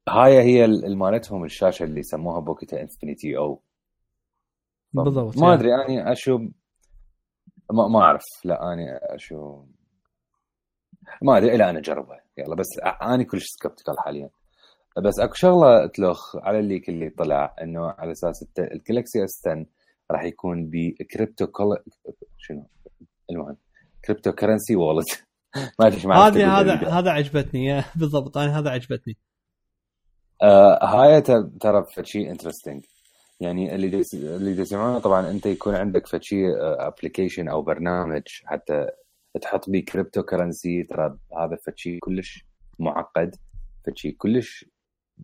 هاي هي ال- مالتهم الشاشة اللي سموها بوكيتا Infinity O بالضبط ما يعني. أدري اني أشوف ما ما أعرف. لا اني أشوف ما أدري الا أنا اجربها يلا بس اني كلش skeptical حاليا. بس اكو شغلة تلوخ على ال leak اللي طلع انه على أساس ال Galaxy S 10 راح يكون ب crypto cool شنو؟ المهم crypto currency wallet ما أدري هذه هذا. هذا عجبتني بالضبط أنا هذا عجبتني. آه هاي ترى شيء interesting يعني اللي دي اللي دي يسمعونه طبعا أنت يكون عندك فشي application أو برنامج حتى تحط بيه crypto currency ترى هذا فشي كلش معقد فشي كلش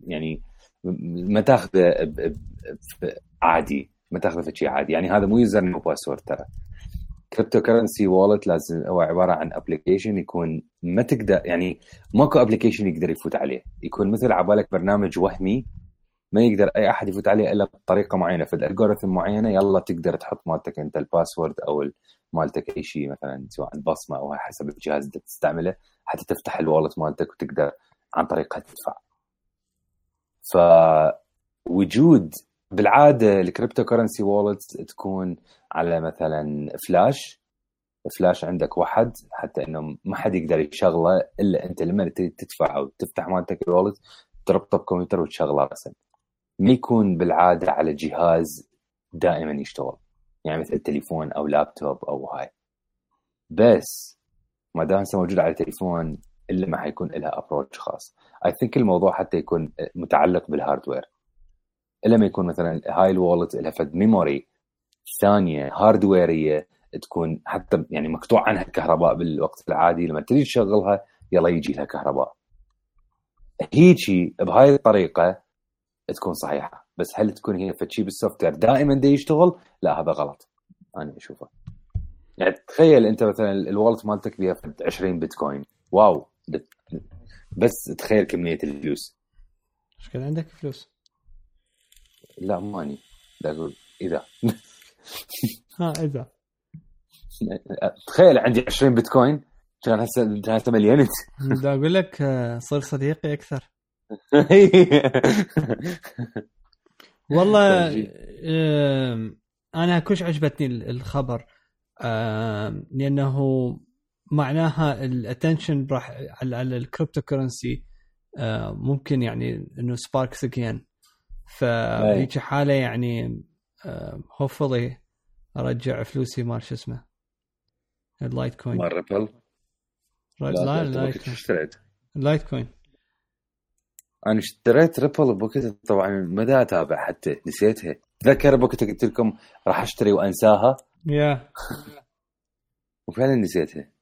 يعني ما تاخذه عادي ما تاخذه فشي عادي. يعني هذا مو username و password ترى. crypto currency wallet لازم هو عبارة عن application يكون ما تقدر يعني ماكو application يقدر يفوت عليه. يكون مثل عبالك برنامج وهمي ما يقدر أي أحد يفوت عليه إلا بطريقة معينة. في ال algorithm معينة يلا تقدر تحط مالتك أنت ال password أو ال- مالتك أي شيء مثلا سواء بصمة أو حسب الجهاز اللي تستعمله. حتى تفتح ال wallet مالتك وتقدر عن طريقها تدفع. فوجود بالعادة ال crypto currency wallet تكون على مثلا فلاش فلاش عندك واحد حتى إنه ما حد يقدر يشغله إلا أنت لما تدفع أو تفتح مالتك ال wallet تربطه بكمبيوتر وتشغله رسم ما يكون بالعادة على جهاز دائما يشتغل يعني مثل تليفون أو لابتوب أو هاي. بس ما دام موجود على تليفون إلا ما حيكون لها approach خاص. I think الموضوع حتى يكون متعلق بال hardware إلا ما يكون مثلا هاي ال wallet لها فد memory ثانية hardware ية تكون حتى يعني مقطوع عنها الكهرباء بالوقت العادي لما تريد تشغلها يلا يجي لها كهرباء. هيجي بهاي الطريقة تكون صحيحة. بس هل تكون هي فشي بال software دائما دا يشتغل؟ لا هذا غلط. أنا أشوفه. يعني تخيل أنت مثلا ال wallet مالتك فيها فد 20 بيتكوين wow. بس تخيل كمية الفلوس. إيش كان عندك فلوس؟ لا ماني. دا أقول اذا ها اذا تخيل عندي 20 بيتكوين كان هسه كان هسه مليونت دا أقول لك آه، صير صديقي أكثر. والله طيب. أنا كلش عجبتني ال- الخبر. لأنه معناها ال attention راح على على ال cryptocurrency ممكن يعني إنه sparks again فهيك حالة يعني hopefully أرجع فلوسي مال شو اسمه ال Litecoin مال Ripple. لا ال Litecoin اشتريت. ال Litecoin أنا اشتريت Ripple بوكيت طبعا ما أتابع حتى نسيتها. تذكر بوكيت قلت لكم راح أشتري وأنساها؟ yeah وفعلا نسيتها.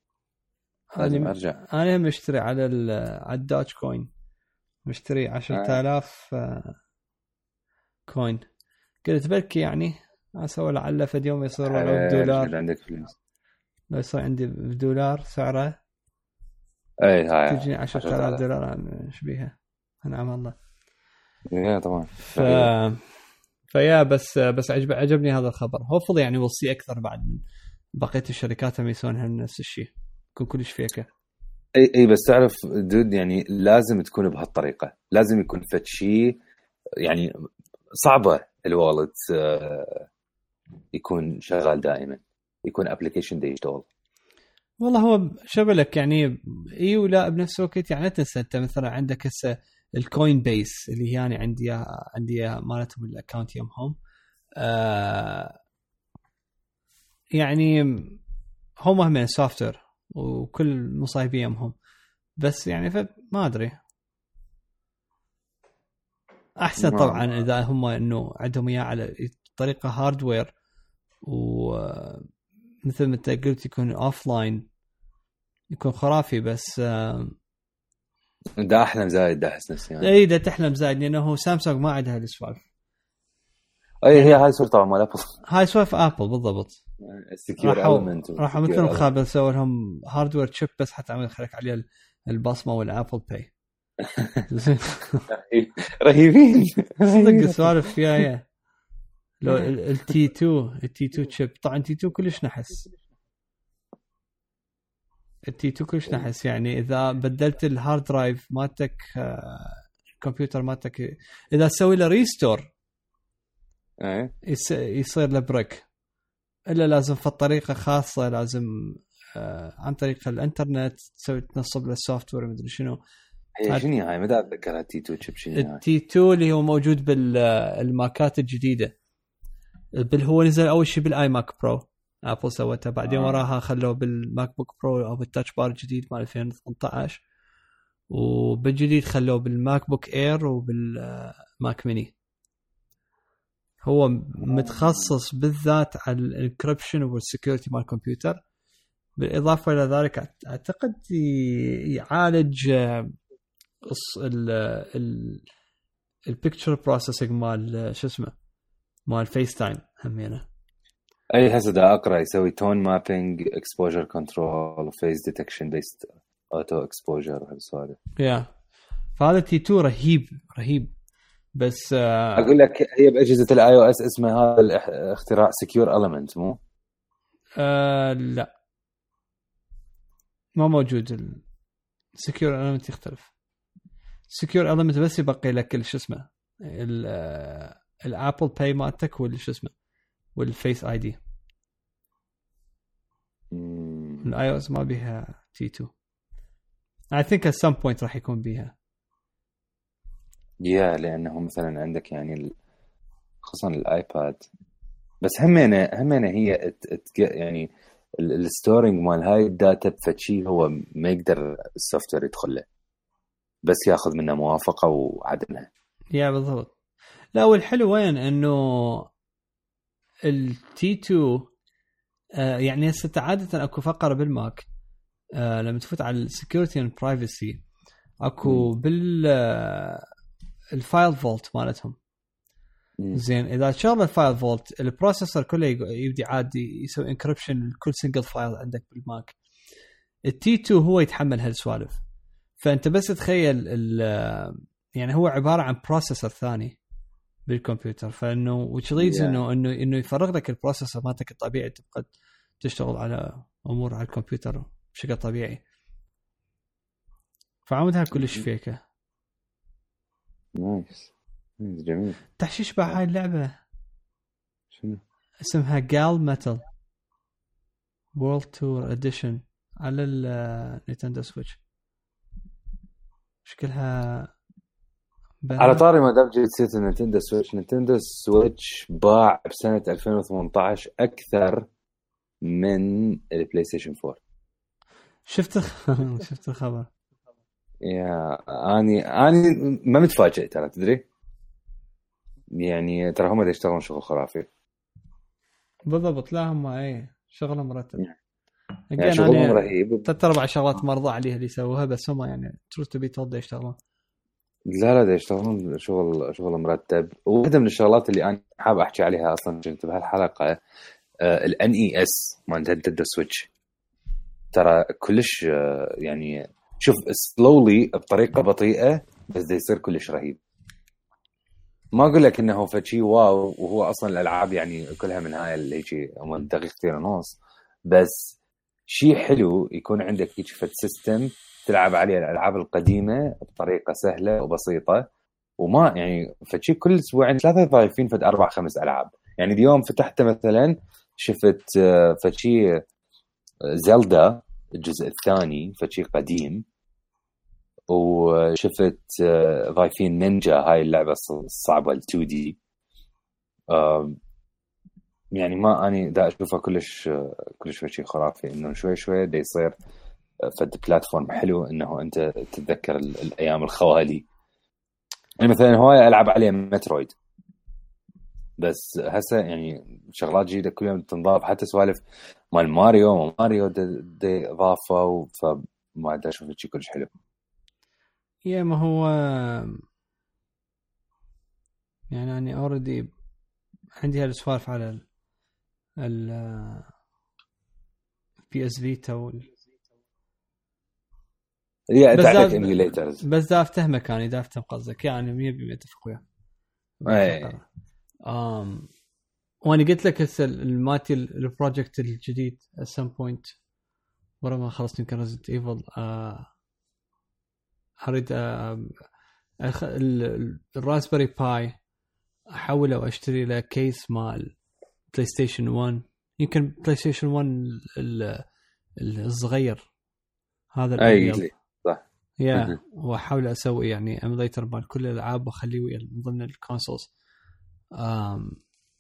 لازم أنا أرجع. أنا مشتري على ال على ال Dogecoin. مشتري 10000 آه، coin. قلت بركي يعني أسوي لعله فد يوم يصير ولو حلال، بدولار عندك فلوس لو يصير عندي بدولار سعره اي هاي تجيني 10000 دولار إيش بيها؟ أنعم الله. اي طبعا. ف ف yeah بس بس عجب عجبني هذا الخبر. hopefully يعني وصي أكثر بعد من بقية الشركات هم يسوون نفس الشيء. يكون كلش فيكه إي إي بس تعرف dude يعني لازم تكون بهالطريقة. لازم يكون فد شيء يعني صعبة ال wallet آه، يكون شغال دائما يكون application digital والله هو شغلك يعني إي ولا بنفس الوقت يعني لا تنسى أنت مثلا عندك هسه ال Coinbase اللي هي يعني عندي عندي مالتهم ال account يمهم آه يعني هم هم software وكل مصايب يمهم بس يعني فما أدري. أحسن طبعا إذا هم إنه عندهم إياه على طريقة hardware ومثل ما أنت قلت يكون offline يكون خرافي بس ده أحلم زايد ده أحس نفسي يعني. اي ده تحلم زايد لأنه سامسونج ما عندها هالسوالف اي هي هاي سوالف طبعا مال ابل هاي سوالف ابل بالضبط. ال secure element راحوا مثل مخابل سووا لهم hardware chip بس حتى عمل خليك عليه البصمة وال Apple Pay رهيبين. صدق السوالف فيها لو ال T2 ال T2 chip طبعا T2 كلش نحس. ال T2 كلش نحس يعني إذا بدلت ال hard drive مالتك آه، الكمبيوتر مالتك إذا تسوي له restore إيه. يصير له brick إلا لازم في طريقه خاصة لازم آه عن طريق الإنترنت تسوي تنصب له ال software مدري شنو. هي شنو هاي ما اتذكرها T2 chip شنو التي 2 اللي هو موجود بالماكات الجديدة. بل هو نزل أول شيء بال iMac Pro ابل سوتها. بعدين آه. وراها خلوه بال MacBook Pro أو بال Touch Bar الجديد مال 2018 وبالجديد خلوه بال MacBook Air وبال Mac mini هو متخصص بالذات على ال encryption وال security مال الكمبيوتر بالإضافة إلى ذلك أعتقد يعالج ال picture processing مال شو اسمه مال FaceTime همينه أي هسه دا أقرأ يسوي tone mapping exposure control face detection based auto exposure وهالسوالف yeah فهذا T2 رهيب رهيب. بس آه أقول لك هي بأجهزة ال iOS اسمه هذا الاختراع secure element مو؟ آه لا. ما موجود ال secure element يختلف. secure element بس يبقي لك شو اسمه ال Apple Pay مالتك ولا شو اسمه وال Face ID ال iOS ما بيها T2 I think at some point راح يكون بيها. yeah لأنه مثلا عندك يعني خصوصا الآيباد. بس همينة همينة هي يعني ال storing مال هاي ال data بفد شيء هو ما يقدر ال software يدخل له. بس ياخذ منه موافقة وعدمها yeah بالضبط. لا والحلو وين؟ إنه ال T2 آه يعني هسه عادة أكو فقرة بال Mac آه لما تفوت على ال security and privacy أكو بال آه ال FileVault مالتهم. زين إذا شغل ال FileVault ال processor كله يبدي عادي يسوي encryption لكل single file عندك بال Mac. ال T2 هو يتحمل هالسوالف. فأنت بس تخيل يعني هو عبارة عن processor ثاني بالكمبيوتر. فإنه leads yeah. إنه إنه إنه يفرغ لك ال processor مالتك الطبيعي. تبقى تشتغل على أمور على الكمبيوتر بشكل طبيعي. فعمودها كلش فيكه nice. جميل. تحشيش بقى هاي اللعبة؟ شنو؟ اسمها جال metal world tour edition على ال Nintendo Switch. شكلها على طاري ما دام جيت سيره Nintendo Switch Nintendo Switch باع بسنة 2018 أكثر من ال PlayStation 4 شفت شفت الخبر. yeah اني أني ما متفاجئ ترى تدري؟ يعني ترى هم يشتغلون شغل خرافي. بالضبط لا هم اي شغلهم مرتب. يعني شغلهم يعني رهيب. ثلاث أربع شغلات مرضى عليها اللي يسووها بس هم يعني تروح تبي تولد يشتغلون. لا لا ده يشتغلون شغل شغل مرتب. وواحدة من الشغلات اللي أنا حاب أحكي عليها أصلا كنت بهالحلقه الان اي اس مال نينتندو سويتش ترى كلش آه، يعني شوف سلولي بطريقة بطيئة بس ده يصير كلش رهيب. ما أقول لك إنه فشي wow وهو أصلا الألعاب يعني كلها من هاي اللي هيك دقيقتين ونص بس شيء حلو يكون عندك هيك فد سيستم تلعب عليه الألعاب القديمة بطريقة سهلة وبسيطة. وما يعني فشي كل أسبوعين ثلاثة ضايفين فد أربع خمس ألعاب. يعني اليوم فتحت مثلا شفت آه، فشي زلدا الجزء الثاني فشي قديم. وشفت آه، ضايفين نينجا هاي اللعبة الصعبة ال 2 دي يعني ما أني دا أشوفها كلش كلش شيء خرافي إنه شوي شوي دا يصير فد بلاتفورم حلو إنه أنت تتذكر الأيام الخوالي. يعني مثلا هواي ألعب عليه مترويد بس هسه يعني شغلات جديدة كل يوم تنضاف حتى سوالف مال ماريو ماريو دي اضافة فما ادري أشوف شيء كلش حلو. yeah ما هو يعني اني already عندي هالسوالف على ال ال PS Vita وال تعرف emulators بس دا افتهمك أنا دا افتهم قصدك. يعني 100% أتفق وياك. اي um, وأنا قلت لك هسه مالتي ال project الجديد at some point ورا ما خلصت يمكن Resident Evil اريد ال Raspberry Pi أحوله وأشتري له case مال PlayStation 1 يمكن PlayStation 1 الصغير. هذا أي صح. yeah وأحاول أسوي يعني emulator مال كل الألعاب وأخليه من ضمن ال consoles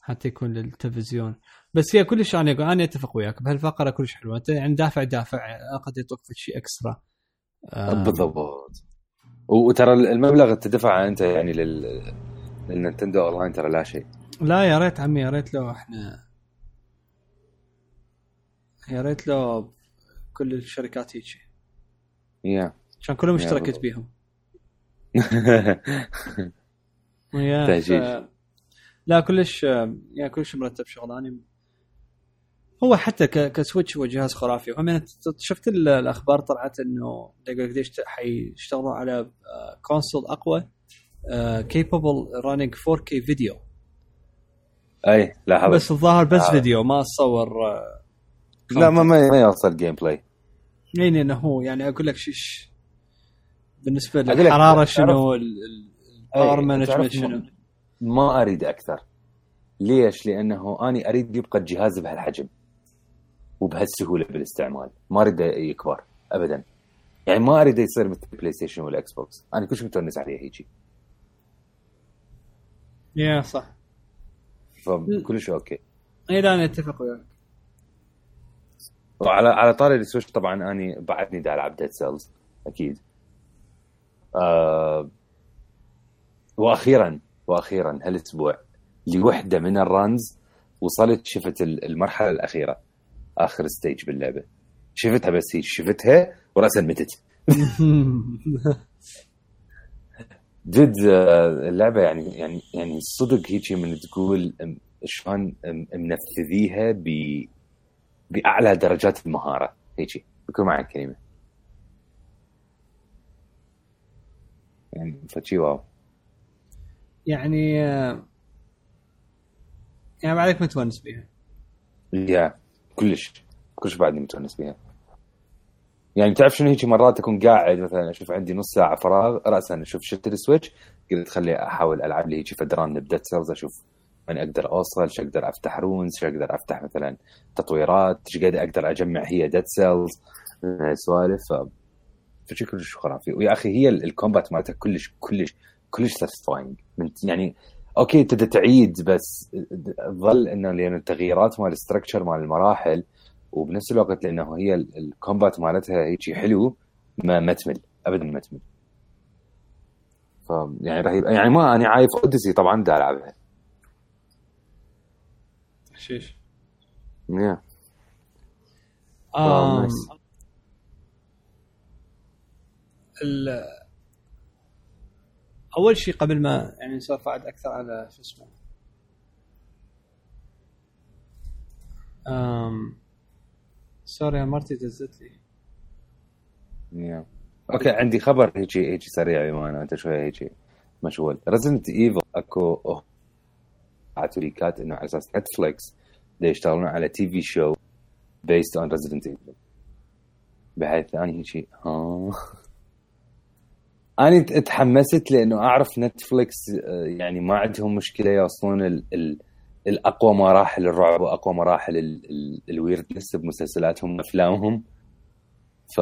حتى يكون للتلفزيون. بس هي كلش أنا أقول أنا أتفق وياك. بهالفقرة كلش حلوة. أنت يعني دافع دافع قد يعطوك شيء extra بالضبط. وترى المبلغ اللي تدفعه انت يعني لل لل Nintendo Online ترى لا شيء. لا يا ريت عمي يا ريت لو إحنا يا ريت لو كل الشركات هيك يا. عشان كلهم اشتركت بيهم. يا ف... لا كلش يا كلش مرتب شغلاني. هو حتى كسويتش هو جهاز خرافي. وهم شفت الأخبار طلعت إنه قديش حيشتغلوا على كونسول أقوى كيبل رانينج 4K فيديو أي لا بس الظاهر بس آه. فيديو ما تصور لا ما ما يوصل gameplay يعني إنه هو يعني أقول لك شيش بالنسبة للحرارة شنو ال power management شنو. ما أريد أكثر. ليش؟ لأنه أني أريد يبقى الجهاز بهالحجم. وبهالسهولة بالاستعمال. ما أريد يكبر ابدا. يعني ما أريد يصير مثل ال PlayStation وال Xbox أنا كلش متونس عليه هيجي yeah صح. فكلش okay. اي لا أنا أتفق وياك. وعلى على طاري ال Switch طبعا أني بعدني دا ألعب Dead Cells أكيد. آه وأخيرا وأخيرا هالأسبوع لوحدة من ال runs وصلت شفت المرحلة الأخيرة. آخر stage باللعبة. شفتها بس هي شفتها وراسا متت. جد آه، اللعبة يعني يعني يعني صدق هيك من تقول شلون منفذيها ب بأعلى درجات المهارة. هيك. بكون معك كلمه يعني فشي واو. يعني آه، يعني بعدك متونس بيها. يا. كلش كلش بعدني متونس بيها يعني تعرف شنو هيك مرات أكون قاعد مثلا أشوف عندي نص ساعة فراغ راسا أشوف شلت السويتش قلت خلي أحاول ألعب لي هيك فدران نبدا سيلز أشوف وين أقدر أوصل شو أقدر أفتح رونز شو أقدر أفتح مثلا تطويرات إيش قد أقدر أجمع هي ديد سيلز سوالف. ف فشي كلش خرافي. ويا أخي هي الكومبات مالتها كلش كلش كلش ساتيسفاينج يعني أوكي تبدا تعيد بس ظل انه لأن التغييرات مال الستركشر مال المراحل وبنفس الوقت لأنه هي الكومبات مالتها هيك حلو ما ما تمل ابدا ما تمل ف يعني رهيب يعني ما أنا عايف اوديسي طبعا دا ألعبها. شيش. يا آم... أول شيء قبل ما يعني نسولف بعد أكثر على شو اسمه. أم... sorry مرتي دزت لي. Yeah. okay عندي خبر هيك هيك سريع بما أنت شوي هيك مشغول. Resident Evil أكو اعطوا leak ات إنه على أساس Netflix يشتغلون على TV show based on Resident Evil. بحيث اني شيء ها أنا تحمست لأنه أعرف Netflix آه، يعني ما عندهم مشكلة يوصلون ال ال الأقوى مراحل الرعب وأقوى مراحل ال weirdness بمسلسلاتهم وأفلامهم. ف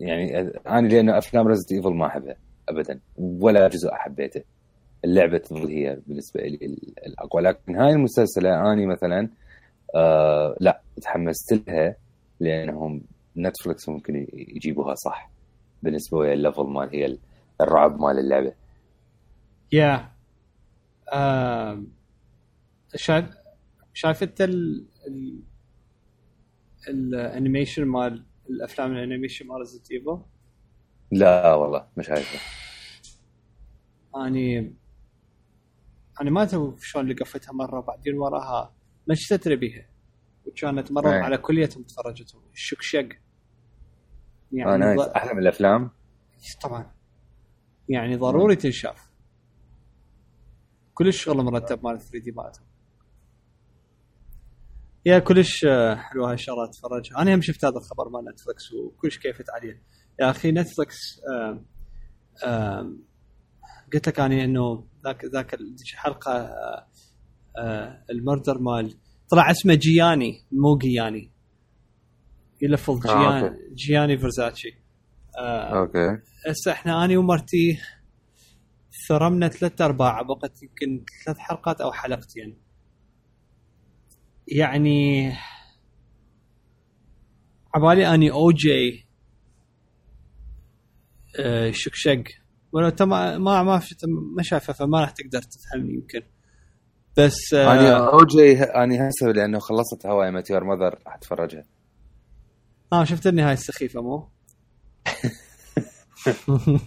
يعني أنا لأنه أفلام Resident Evil ما أحبها ابدا ولا جزء حبيته اللعبة تظل هي بالنسبة لي الأقوى. لكن هاي المسلسلة اني مثلا آه لا تحمست لها لأنهم Netflix ممكن يجيبوها صح. بالنسبة لي ال level مال هي الرعب مال اللعبة يا yeah. شايف شايف انت ال animation مال الأفلام ال animation مال Resident Evil؟ لا والله مش شايفه أني أنا ما أدري شلون لقفتها مرة بعدين وراها مشت بيها وكانت مرة أيه. على كليتهم تفرجتهم الشكشق يعني آه nice أحلى من الأفلام. طبعا. يعني ضروري تنشاف. كل الشغل مرتب مال 3D مالتهم. yeah كلش آه، حلوة هاي الشغلات تفرجها أنا هم شفت هذا الخبر مال Netflix وكلش كيفت عليه يا أخي Netflix آم آم قلت لك اني إنه ذاك ذاك حلقه آه، آه، ال murder مال طلع اسمه Gianni مو Gianni. يلفظ Gianni آه، Gianni Versace آه okay. هسه إحنا اني ومرتي ثرمنا ثلاث أرباع بقت يمكن ثلاث حلقات أو حلقتين. يعني عبالي أني O.J. آه شكشق ولو ما ما ما, ما شايفه فما راح تقدر تفهمني يمكن. بس آه أنا O.J. اني هسه لأنه خلصت How I Met Your Mother راح أتفرجها. آه شفت النهاية السخيفة مو؟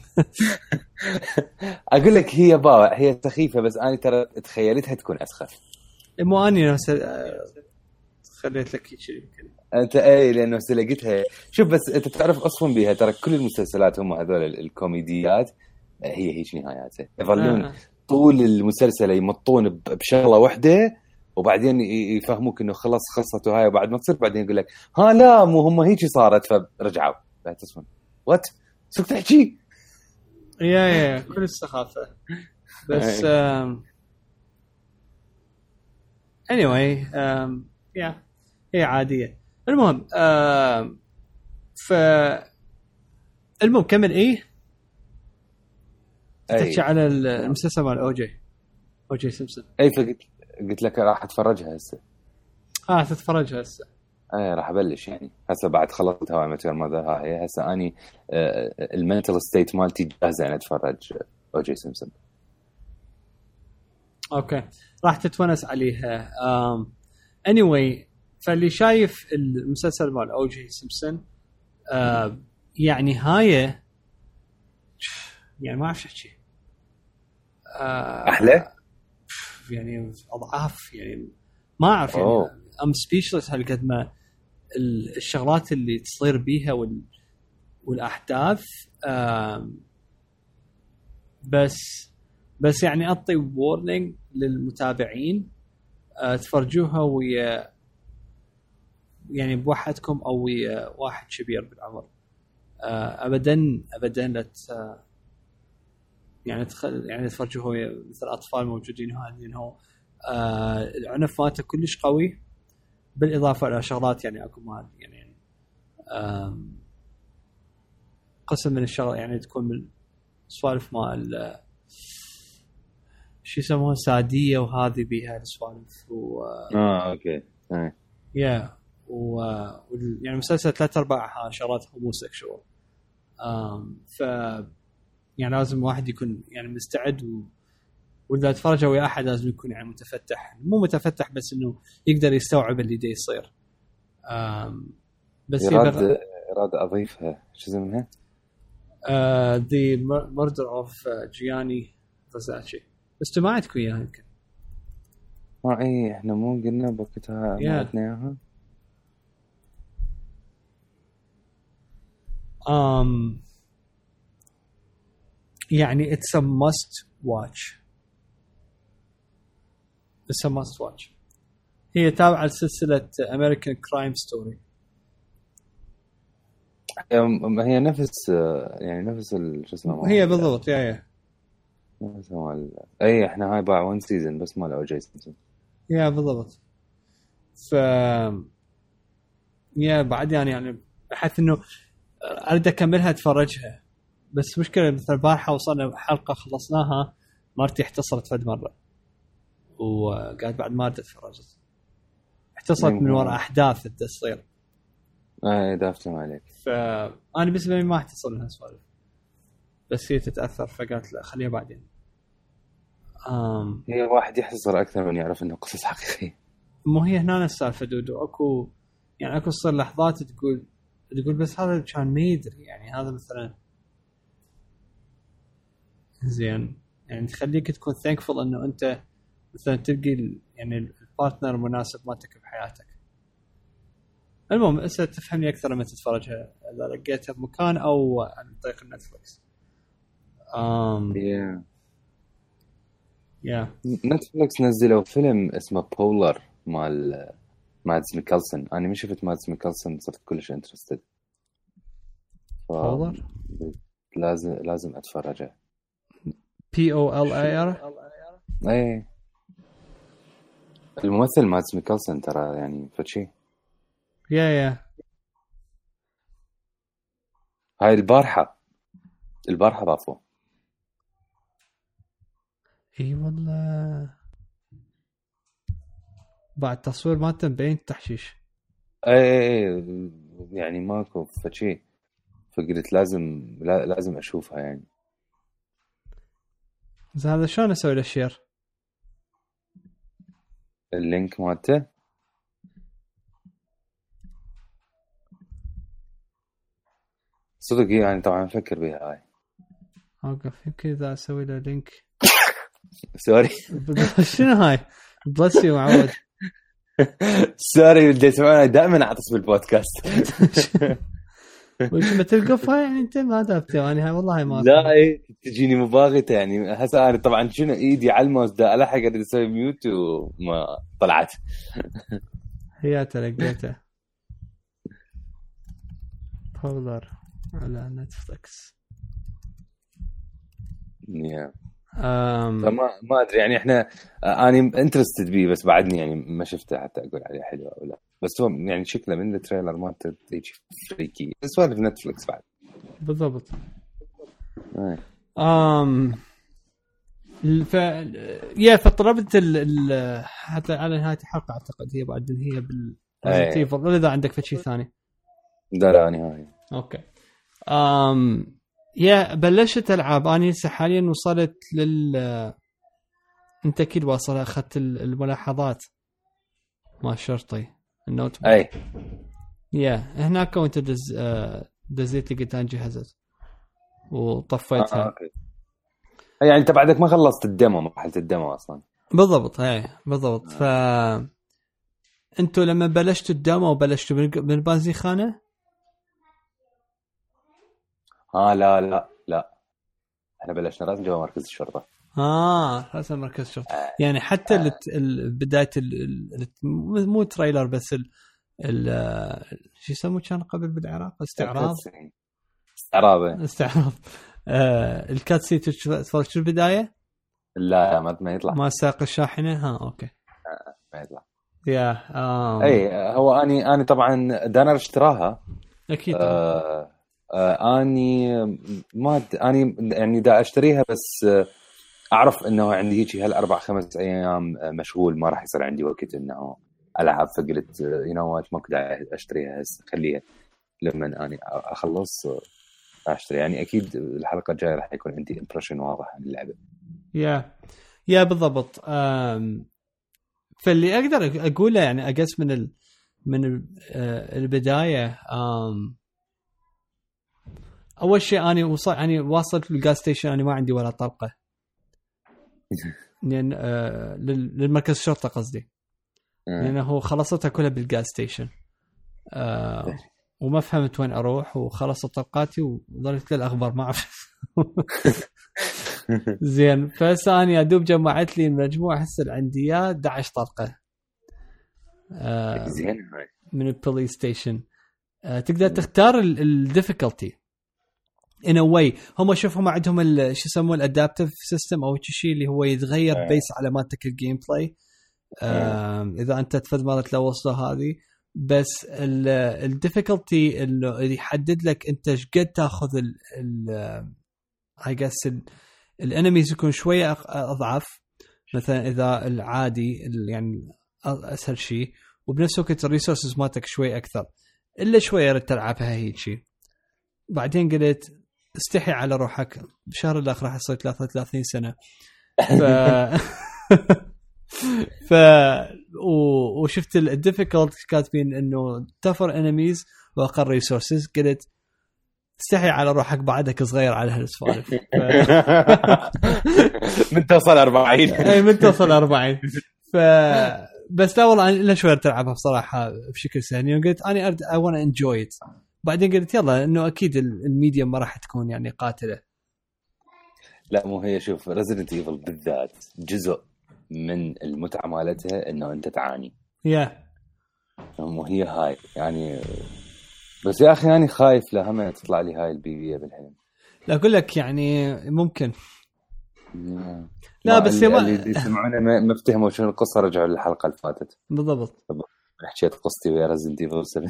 أقول لك هي باوع هي سخيفة بس أنا ترى تخيلتها تكون أسخف مو أني نفس آه، خليت لك شيء يمكن أنت اي لأنه لقيتها شوف بس أنت تعرف أصلا بها ترى كل المسلسلات هم هذول الكوميديات هي هيك نهاياتها يظلون آه. طول المسلسل يمطون بشغلة واحدة وبعدين يفهموك إنه خلص خلصته هاي وبعد ما تصير بعدين يقول لك ها لا مو هم هيك صارت. فرجعوا. بعد تصفن وات شو تحكي؟ يا يا كل السخافة. بس اني واي يا هي عادية. المهم ف المهم كمل إيه؟ تحكي على المسلسل مال O.J. O.J. Simpson اي فقلت قلت لك راح أتفرجها هسه. آه تتفرجها هسه. إيه راح أبلش يعني. هسه بعد خلصت How I Met Your Mother هاي هسه أني ال mental state مالتي جاهزة اني أتفرج O.J. Simpson okay. راح تتونس عليها. اني anyway فاللي شايف المسلسل مال O.J. Simpson آه يعني هاي يعني ما أعرف أحكي. آه أحلى؟ يعني أضعاف يعني ما أعرف يعني I'm speechless هالقد ما الشغلات اللي تصير بيها وال والأحداث بس بس يعني أعطي warning للمتابعين أه تفرجوها ويا يعني بوحدكم أو ويا واحد كبير بالعمر. أه ابدا ابدا لا يعني تخل يعني تفرجوه مثل اطفال موجودين هذه إنه آه العنف مالته كلش قوي بالإضافة إلى شغلات يعني أكو مال يعني قسم من الشغل يعني تكون من سوالف مال شو يسموها سادية وهذه بيها السوالف و آه okay. Yeah و يعني المسلسل ثلاث أرباعها شغلات homosexual ف يعني لازم واحد يكون يعني مستعد و... وإذا تفرج ويا أحد لازم يكون يعني متفتح. مو متفتح بس إنه يقدر يستوعب اللي دا يصير. بس يراد بغ... يراد أضيفها. شو اسمها؟ The murder of Gianni فازاتشي بس ما عندكم اياها يمكن ما إي إحنا مو قلنا بوقتها ما عندنا إياها. um, يعني it's a must watch. It's a must watch. هي تابعة لسلسلة American Crime Story هي- نفس يعني نفس show اسمه هي بالضبط yeah yeah. نفس مال أي إحنا هاي باع one season بس مال O.J. season yeah بالضبط. ف yeah بعد يعني يعني بحيث إنه أريد أكملها أتفرجها. بس مشكلة مثل البارحه وصلنا حلقه خلصناها مرتي احتصرت فد مرة. وقاعد بعد ما ردت فرجت احتصرت من وراء أحداث اللي تصير اي دا أفتهم عليك فانا بالنسبة لي ما احتصر من هالسوالف. بس هي تتأثر فقالت لا خليها بعدين. آم. هي الواحد يحتصر أكثر من يعرف إنه قصص حقيقية. مو هي هنا السالفه dude. أكو يعني أكو تصير لحظات تقول تقول بس هذا كان ما يدري يعني هذا مثلا زين يعني تخليك تكون thankful إنه أنت مثلا تلقي يعني ال partner المناسب مالتك بحياتك. المهم هسه تفهمني أكثر لما تتفرجها إذا لقيتها بمكان أو عن طريق ال Netflix. امم هي yeah Netflix نزلوا فيلم اسمه Polar مال Mads Mikkelsen أنا ما شفت Mads Mikkelsen صرت كلش interested ف... Polar؟ لازم لازم أتفرجه P O L A R اي الممثل مادز ميكلسون ترى يعني فشي. yeah yeah. هاي البارحة. البارحة ضافوه إي والله. بعد تصوير مالته مبين تحشيش اي اي اي يعني ماكو فشي. فقلت لازم لا لازم أشوفها يعني. زين هذا شلون أسوي له share؟ ال link مالته. صدق يعني طبعا أفكر بها هاي أوقف يمكن إذا أسوي له link sorry شنو هاي؟ bless you معود. sorry اللي يسمعونها دائما اعطس بالبودكاست. وش بتلقفها يعني انت ما دابته يعني هاي والله ما لا اي تجيني مباغته يعني. هسه أنا طبعا شنو إيدي على الماوس دا ألحق أريد أسوي mute وما طلعت. هياته لقيته. بولر على نتفلكس yeah. أم. فما ما أدري يعني إحنا اني interested بيه بس بعدني يعني ما شفته حتى أقول عليه حلو أو لا. بس هو يعني شكله من ال trailer مالته يجي freaky. سوالف نتفلكس بعد. بالضبط. إيه. أم ف yeah فطلبت ال... ال... حتى على نهاية الحلقة أعتقد هي بعد هي بال Evil. ولا إذا عندك شيء ثاني؟ لا لا نهائي okay. أم yeah بلشت ألعاب أنا هسه حاليا وصلت لل أنت أكيد واصل أخذت ال- الملاحظات. مال الشرطي ال notebook. أي. yeah هناك وانت دز آه، دزيت لي قلت أنا جهزت وطفيتها. آه، يعني أنت بعدك ما خلصت ال demo مرحله ال demo أصلا. بالضبط. اي بالضبط. ف أنتوا لما بلشتوا ال demo بلشتوا من البازيخانه؟ آه لا لا لا. إحنا بلشنا رسم جوا مركز الشرطة. آه. رسم مركز شرطه يعني حتى ال- ال- بداية ال... مو تريلر بس ال... ال... شو يسموه كان قبل بالعراق؟ استعراض؟ استعراض إيه. استعراض. آه الكات سي تتفرج شو البداية؟ لا ما ما يطلع. ما ساق الشاحنة؟ ها أوكي. ما يطلع. يا آه. اي هو اني أني طبعا دانر اشتراها. أكيد. آه آه أني ما أني يعني دا أشتريها بس آه، أعرف إنه عندي هيك هالأربع خمس أيام مشغول ما راح يصير عندي وقت إنه ألعب فقلت you know what ما اشتريها هسه خليها لما أني أخلص أشتري. يعني أكيد الحلقة الجاية راح يكون عندي impression واضح عن اللعبة. yeah yeah بالضبط. فاللي أقدر أقوله يعني اقص من ال... من آه، البداية أول شيء أنا وصل يعني واصلت لل gas station أنا ما عندي ولا طلقه لأن آه، لل- للمركز الشرطة قصدي. آه. لأنه خلصتها كلها بال gas station آه وما فهمت وين أروح وخلصت طلقاتي وظلت للأخبار ما أعرف. زين فهسه أنا يا دوب جمعت لي المجموع هسه عندي اياه 11 طلقة. آه، زين من البلاي ستيشن آه، تقدر تختار ال difficulty anyway هم شوف هم عندهم شو يسموه ال adaptive system أو شيء اللي هو يتغير إيه. based على مالتك ال gameplay آم، إذا أنت مره تلوص له هذه. بس ال difficulty اللي يحدد لك أنت إيش قد تأخذ ال اي just ال enemies يكون شوية أضعف. مثلا إذا العادي ال- يعني أسهل شيء وبنفس الوقت ال resources مالتك شوي أكثر. إلا شوية تلعبها هيك شيء بعدين قلت استحي على روحك. بشهر الآخر راح يصير 33 سنة. ف ف و... وشفت ال difficult كاتبين إنه tougher enemies وأقل resources قلت استحي على روحك بعدك صغير على هالسوالف. ف... من توصل 40 اي من توصل 40 ف بس لا والله أنا شوي تلعبها بصراحة بشكل سهل قلت أنا I want enjoy it بعدين قلت يلا إنه أكيد ال- ال medium ما راح تكون يعني قاتلة. لا مو هي. شوف ريزدنت ايفل بالذات جزء من المتعة مالتها إنه أنت تعاني. yeah. مو هي هاي يعني بس يا أخي أنا خايف لهم تطلع لي هاي البيبي بالحلم. لا أقول لك يعني ممكن. لا بس بس هي ما- اللي يسمعونا ما ما افتهموا شنو القصة رجعوا للحلقة اللي فاتت. بالضبط. حكيت قصتي ويا ريزدنت ايفل 7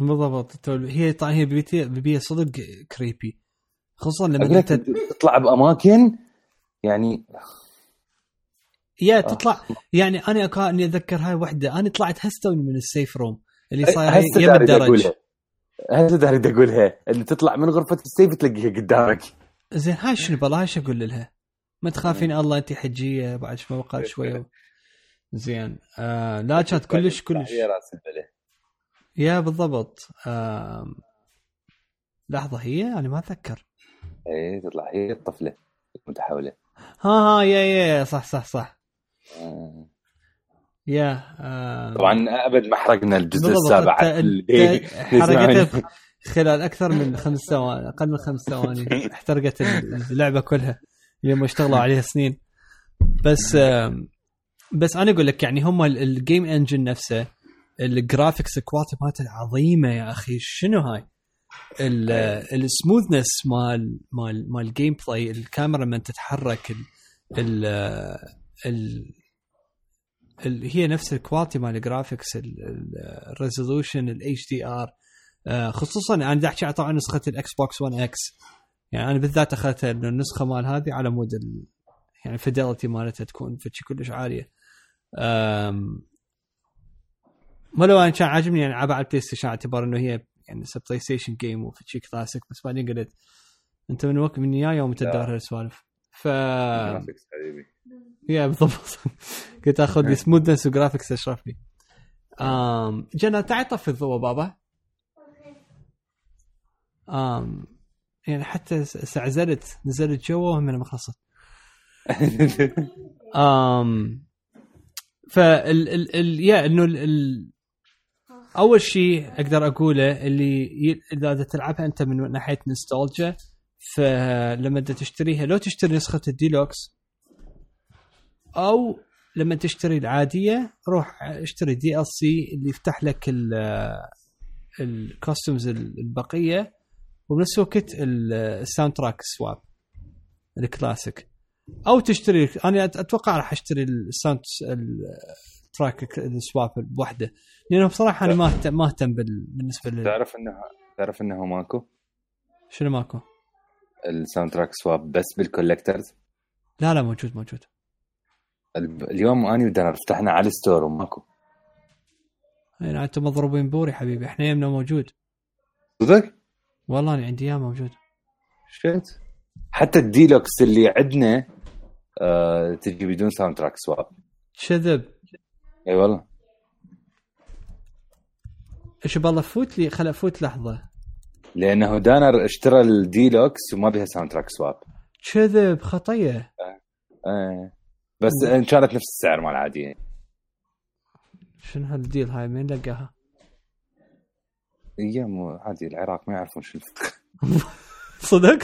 بالضبط. هي طبعا هي بيبي صدق creepy خصوصا لما أنت تطلع بأماكن يعني yeah تطلع يعني أنا أني أتذكر هاي وحدة أنا طلعت هسه من ال safe room اللي صاير هسه يم داري الدرج. أقولها. هسه داري أقولها ان تطلع من غرفة السيف تلاقيها قدامك. زين هاي شنو بلا هاي شو أقول لها؟ ما تخافين الله انت حجية بعد ما بقى شوية زين. آه لا كانت كلش كلش. هي يا بالضبط. آه لحظة هي؟ أنا ما أتذكر. اي تطلع. هي الطفلة المتحولة. ها ها يا يا صح صح صح. آه. يا آه طبعا أبد ما حرقنا الجزء السابع. حرقته خلال أكثر من خمس ثواني أقل من خمس ثواني احترقت اللعبة كلها اللي هم اشتغلوا عليها سنين. بس آم، بس أنا أقول لك يعني هم ال- ال game engine نفسه ال graphics quality مالته عظيمة يا أخي. شنو هاي؟ ال- ال smoothness مال مال مال ال gameplay الكاميرا لما تتحرك ال ال ال ال هي نفس ال quality مال ال graphics ال resolution ال HDR خصوصا أنا دا احكي طبعا نسخة ال Xbox 1 X يعني أنا بالذات أخذت انه النسخة مال هذه على مود. يعني ال fidelity مالتها تكون فتشي كلش عالية. أم... ما لو أنا كان عاجبني يعني العبها على ال PlayStation على اعتبار إنه هي يعني PlayStation game وفتشي كلاسيك بس بعدين قلت أنت من وقت من يا يوم تدار هالسوالف. ف يا بالضبط. قلت آخذ لي smoothness و graphics اشرف لي امم جنى تعال طفي الضوء بابا. امم يعني حتى س- استعزلت نزلت جوا وهم ما خلصت امم فال ال ال يا إنه ال ال أول شيء أقدر أقوله اللي اذا تلعبها أنت من ناحية نوستالجيا فلما تشتريها لو تشتري نسخة الديلوكس أو لما تشتري العادية روح اشتري DLC اللي يفتح لك ال costumes البقية وبنفس الوقت ال- ال soundtrack swap ال classic. أو تشتري أنا أتوقع راح أشتري ال sound ال track ال swap بوحده. لأنه بصراحة أنا ما ما اهتم بال- بالنسبة لل تعرف انه تعرف إنه ماكو؟ شنو ماكو؟ الساوند تراك سواب بس بالكولكترز لا لا موجود موجود. ال- اليوم أني ودنا فتحنا على ال store وماكو. يعني أنتم مضروبين بوري حبيبي. إحنا يمنا موجود. صدق؟ والله أنا عندي إياه موجود. شفت؟ حتى الديلوكس اللي عندنا آه تجي بدون soundtrack swap. كذب أي والله. إيش بالله فوت لي؟ خل افوت لحظة. لأنه دانر اشترى الديلوكس وما بها soundtrack swap كذب خطيه آه. بس إن كانت نفس السعر مال العاديه شنو هال deal هاي؟ مين لقاها؟ أيام مو عادي العراق ما يعرفون شو الفرق صدق؟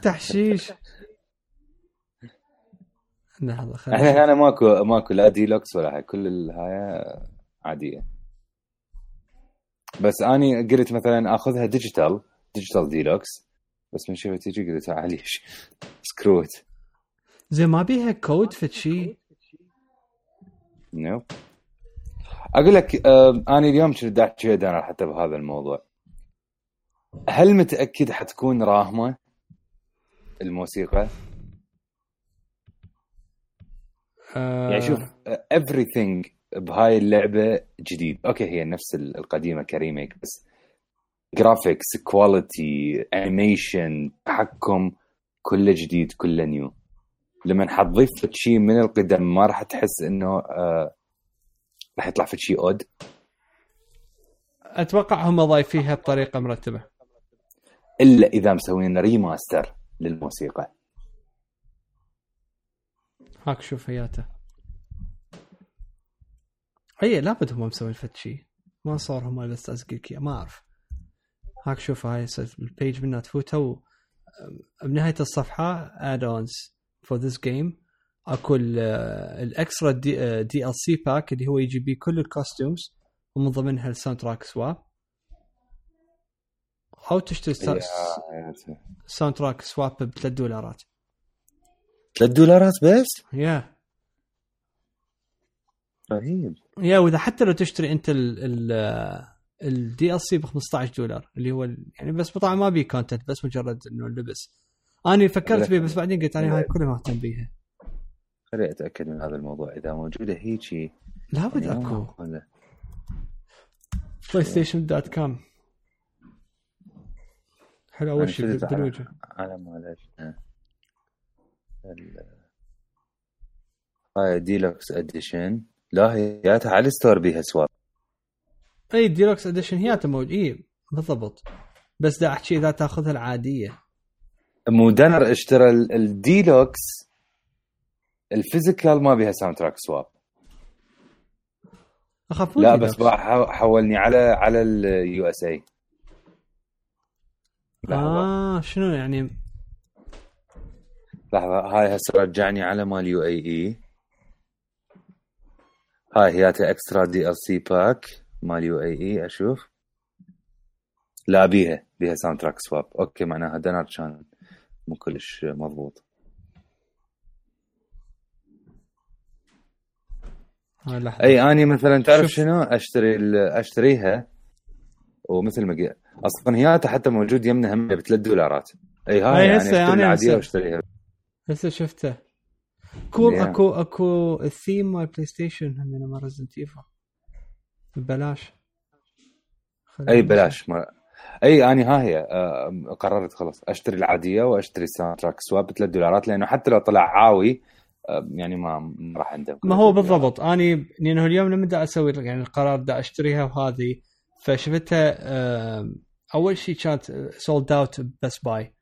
تحشيش. لحظه خلينا إحنا. هنا ماكو ماكو لا ديلوكس ولا هاي كل الهاي عادية. بس أني قلت مثلا آخذها digital digital deluxe. بس من شفت تجي قلت معليش screw it زين ما بيها كود في شيء no أقول لك آه أنا اليوم كنت احكي أنا حتى بهذا الموضوع. هل متأكد حتكون راهمه الموسيقى؟ آه يعني شوف everything بهاي اللعبة جديد. أوكي هي نفس ال- القديمة ك remake بس graphics quality animation تحكم كله جديد كله new لما حتضيف شيء من القدم ما راح تحس إنه آه راح يطلع فد شيء odd أتوقع هم ضايفيها بطريقة مرتبة. إلا إذا مسوين remaster للموسيقى. هاك شوف هياته اي لابد هم مسوين فد شيء ما صار هم بس ازقك ما أعرف. هاك شوف هاي ال page منها تفوتها و بنهايه الصفحة add-ons for this game أكو ال- ال extra D, DLC pack اللي هو يجي بيه كل ال costumes ومن ضمنها ال soundtrack swap أو تشتري soundtrack swap ب 3 دولارات. 3 دولارات بس؟ يا رهيب. يا وإذا حتى لو تشتري أنت ال ال ال DLC ب 15 دولار اللي هو يعني بس طبعا ما بي content بس مجرد إنه اللبس أنا فكرت فيه بس بعدين قلت أنا هاي كلها ما أهتم بيها. خليني أتأكد من هذا الموضوع. إذا موجودة هيجي لابد يعني أكو. ولا- PlayStation dot com حلو أول شيء بالوجه على ال- هاي deluxe edition لا هي جاتها على ال store بيها swap إي deluxe edition هي موجود. إي بالضبط. بس دا أحكي إذا تأخذها العادية. مو دنر اشترى ال- ال deluxe ال physical ما بيها soundtrack swap اخاف لا. بس حولني على على ال USA آه شنو يعني؟ لحظة هاي هسه رجعني على مال UAE هاي هياتا extra DLC pack مال UAE أشوف. لا بيها بيها soundtrack swap okay معناها دنر كان مو كلش مضبوط. أي أني مثلا تعرف شوف. شنو؟ أشتري أشتريها ومثل ما قلت. أصلا هياتا حتى موجود يمنا هم ب 3 دولارات. أي هاي يعني هسه أشتري أنا العادية. وأشتريها. هسه شفته. كول Yeah. أكو أكو الثيم مال PlayStation هم مال Resident Evil. ببلاش. أي. بلاش ما أي أني ها هي آه، قررت خلاص أشتري العادية وأشتري ال soundtrack swap ب 3 دولارات لأنه حتى لو طلع عاوي آه، يعني ما راح اندم ما هو بالضبط. أني لأنه اليوم لما دا أسوي يعني القرار دا أشتريها وهذه فشفتها أول شيء كانت sold out بس باي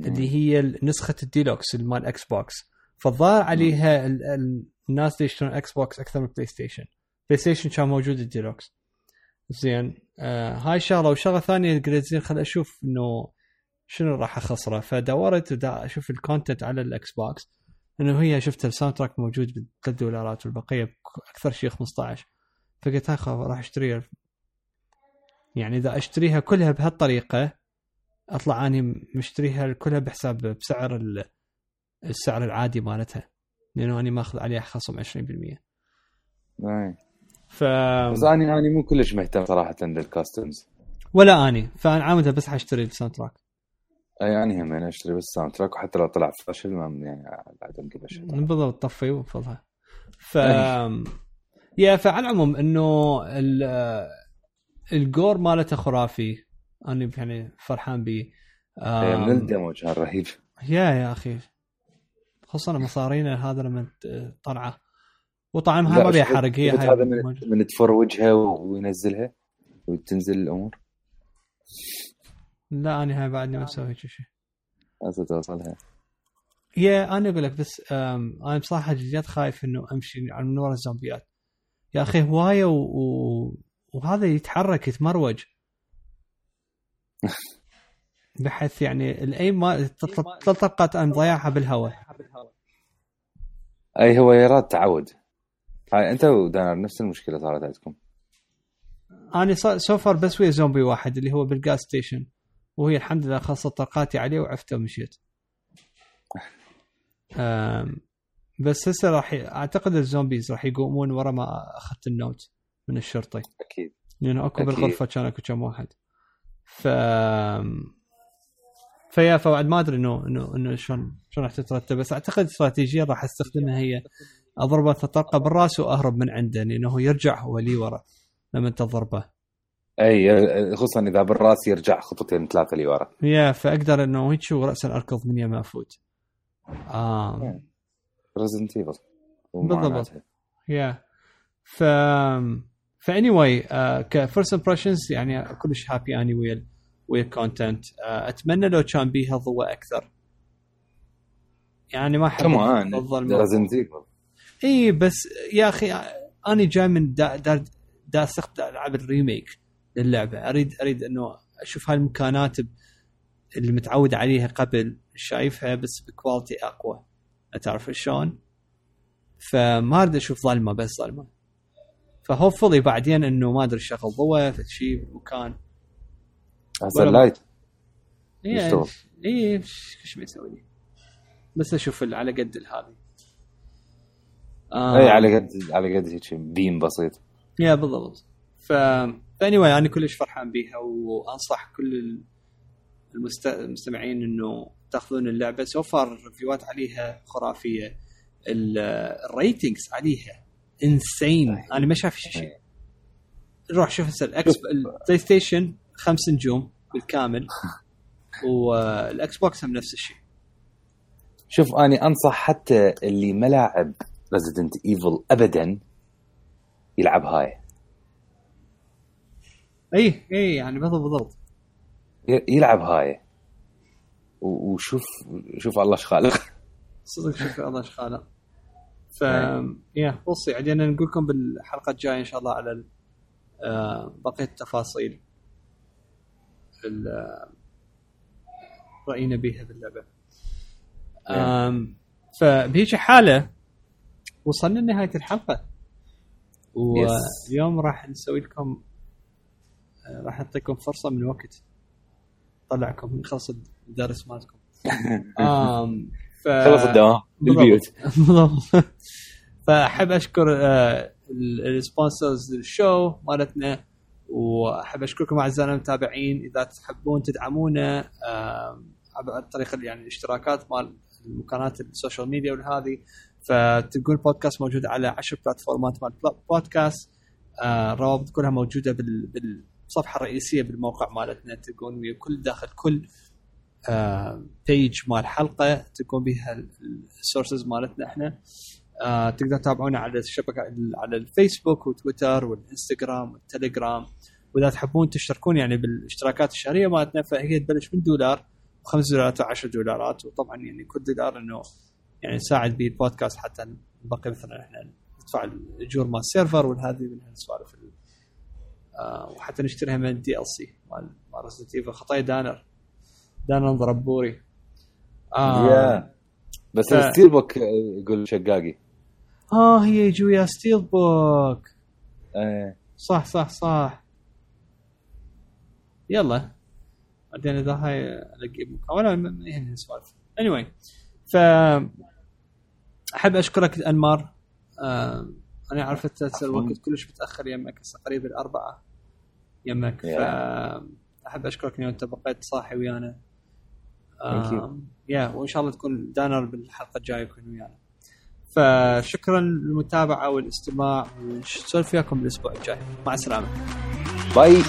اللي هي نسخة الديلوكس مال Xbox فالظاهر عليها ال- ال- الناس اللي يشترون Xbox أكثر من PlayStation PlayStation كان موجود الديلوكس. زين آه هاي شغلة. وشغلة ثانية قلت زين خل أشوف إنه شنو راح أخسره. فدورت أشوف ال content على ال Xbox إنه هي شفت ال soundtrack موجود ب 3 دولارات والبقيه أكثر شيء 15 فقلت هاي راح أشتريها. يعني إذا أشتريها كلها بهالطريقة أطلع أني مشتريها كلها بحساب بسعر ال- السعر العادي مالتها لأنه أني ماخذ عليها خصم 20% أي. ف بس اني أني مو كلش مهتم صراحة بال costumes ولا أني فأنا عامدها بس حأشتري ال soundtrack. أي أني هم أنا أشتري بس soundtrack وحتى لو طلع فاشل ما يعني بعد انقبش بالضبط طفي وفضها. ف yeah فعلى العموم إنه ال- ال gore مالته خرافي. أنا يعني فرحان به إيه، من كان رهيب يا يا أخي. خصوصا مصارينا هذا لما طلعه. لا، ما بيها شفت- حرق هي هذا من. من تفر وجهه وينزلها وتنزل الأمور؟ لا أنا هاي بعدني ما مسوي هيك شيء هسه توصلها يا أنا أقول لك بس أنا بصراحة جد خايف إنه أمشي على من ورا الزومبيات. يا أخي هواية و... و... وهذا يتحرك يتمروج. بحيث يعني ال aim ما طلقات أنا مضيعها بالهواء. أي هو يراد تعود. هاي أنت ودانر نفس المشكلة صارت عندكم. أنا so far بس ويا زومبي واحد اللي هو بال gas station وهي الحمد لله خلصت طلقاتي عليه وعفته ومشيت. بس هسه راح ي... أعتقد ال zombies راح يقومون ورا ما أخذت ال note من الشرطي. أكيد. لأنه أكو أكيد. بالغرفة كان أكو كم واحد. ف فيا فبعد ما أدري إنه إنه إنه شلون شلون راح تترتب بس أعتقد استراتيجية راح أستخدمها هي أضربة طلقه بالرأس وأهرب من عنده لأنه يرجع هو لي ورا لما أنت تضربه. أي خصوصا إذا بالرأس يرجع خطوتين ثلاثة اللي ورا. يا فأقدر إنه هيك وراسا اركض من يم أفوت. آه. Resident Evil بالضبط. yeah. ف ف anyway ك first impressions يعني كلش happy اني ويا ويا ال content أتمنى لو كان بيها ضوء أكثر. يعني ما احب ايفل إي بس يا أخي أنا جاي من دا دا دا سخت العب ال remake للعبة. اريد أريد إنه أشوف هاي المكانات اللي متعود عليها قبل. شايفها بس ب quality أقوى. تعرف شلون؟ فما أريد أشوف ظلمة بس ظلمة. ف hopefully بعدين إنه ما أدري شغل ضوء في شيء هسه ولا- ال light اي إيش بيسوي لي؟ بس أشوف على قد هذه آه. اي على قد على قد هيك beam بسيط. yeah بالضبط. ف ف anyway أنا كلش فرحان بيها وأنصح كل ال- المست... المستمعين إنه تأخذون اللعبة. so far review ات عليها خرافية. ال- ال ratings عليها insane أنا ما شايف شيء. روح شوف ال X ال PlayStation خمس نجوم بالكامل. وال Xbox هم نفس الشيء. شوف أني أنصح حتى اللي ما لاعب Resident Evil ابدا يلعب هاي. إي إي يعني بالضبط بالضبط. يلعب هاي. وشوف شوف الله إيش خالق. صدق شوف الله إيش خالق. ف yeah وصي عدينا نقول لكم بالحلقة الجاية إن شاء الله على ال- آه، بقية التفاصيل. ال- راينا بيها باللعبة. آم، فبهيك حالة وصلنا لنهاية الحلقة. واليوم راح نسوي لكم آه، راح نعطيكم فرصة من وقت. طلعكم من خلص الدرس مالتكم آم، ف... خلص الدوام. بالبيوت بالضبط. فأحب أشكر آه، ال- السبونسرز للشو مالتنا وأحب أشكركم أعزائنا المتابعين. إذا تحبون تدعمونا عن طريق يعني الاشتراكات مال المكانات ال social media والهذه فتلقون البودكاست موجود على عشر platform ات مال بودكاست. آه، الروابط كلها موجودة بال- بالصفحة الرئيسية بالموقع مالتنا. تلقون ويا كل داخل كل page مال حلقة تكون بها ال sources مالتنا إحنا. آه تقدر تتابعونا على الشبكة على الفيسبوك وتويتر والإنستغرام والتليجرام. وإذا تحبون تشتركون يعني بالاشتراكات الشهرية مالتنا فهي تبلش من دولار وخمس دولارات وعشر دولارات. وطبعا يعني كل دولار إنه يعني نساعد به البودكاست حتى نبقي مثلا إحنا ندفع الأجور مال السيرفر والهذه من هالسوالف ال- آه وحتى نشتريها من الدي ال سي مال مال خطايا دانر. دانر ضربوري آه. يا. بس ف- الستيل بوك يقول شقاقي. آه هي يجي ويا ستيل بوك. إيه. صح صح صح. يلا. بعدين إذا هاي الاقي ما يهمني السوالف anyway ف أحب أشكرك أنمار. آه أنا عرفت هسه الوقت كلش متأخر يمك هسه قريب الاربعه يمك ف أحب أشكرك انه أنت بقيت صاحي ويانا. يا وإن شاء الله تكون دانر بالحلقة الجاية يكون ويانا. فشكرا للمتابعة والاستماع ونسولف وياكم الأسبوع الجاي. مع السلامة. باي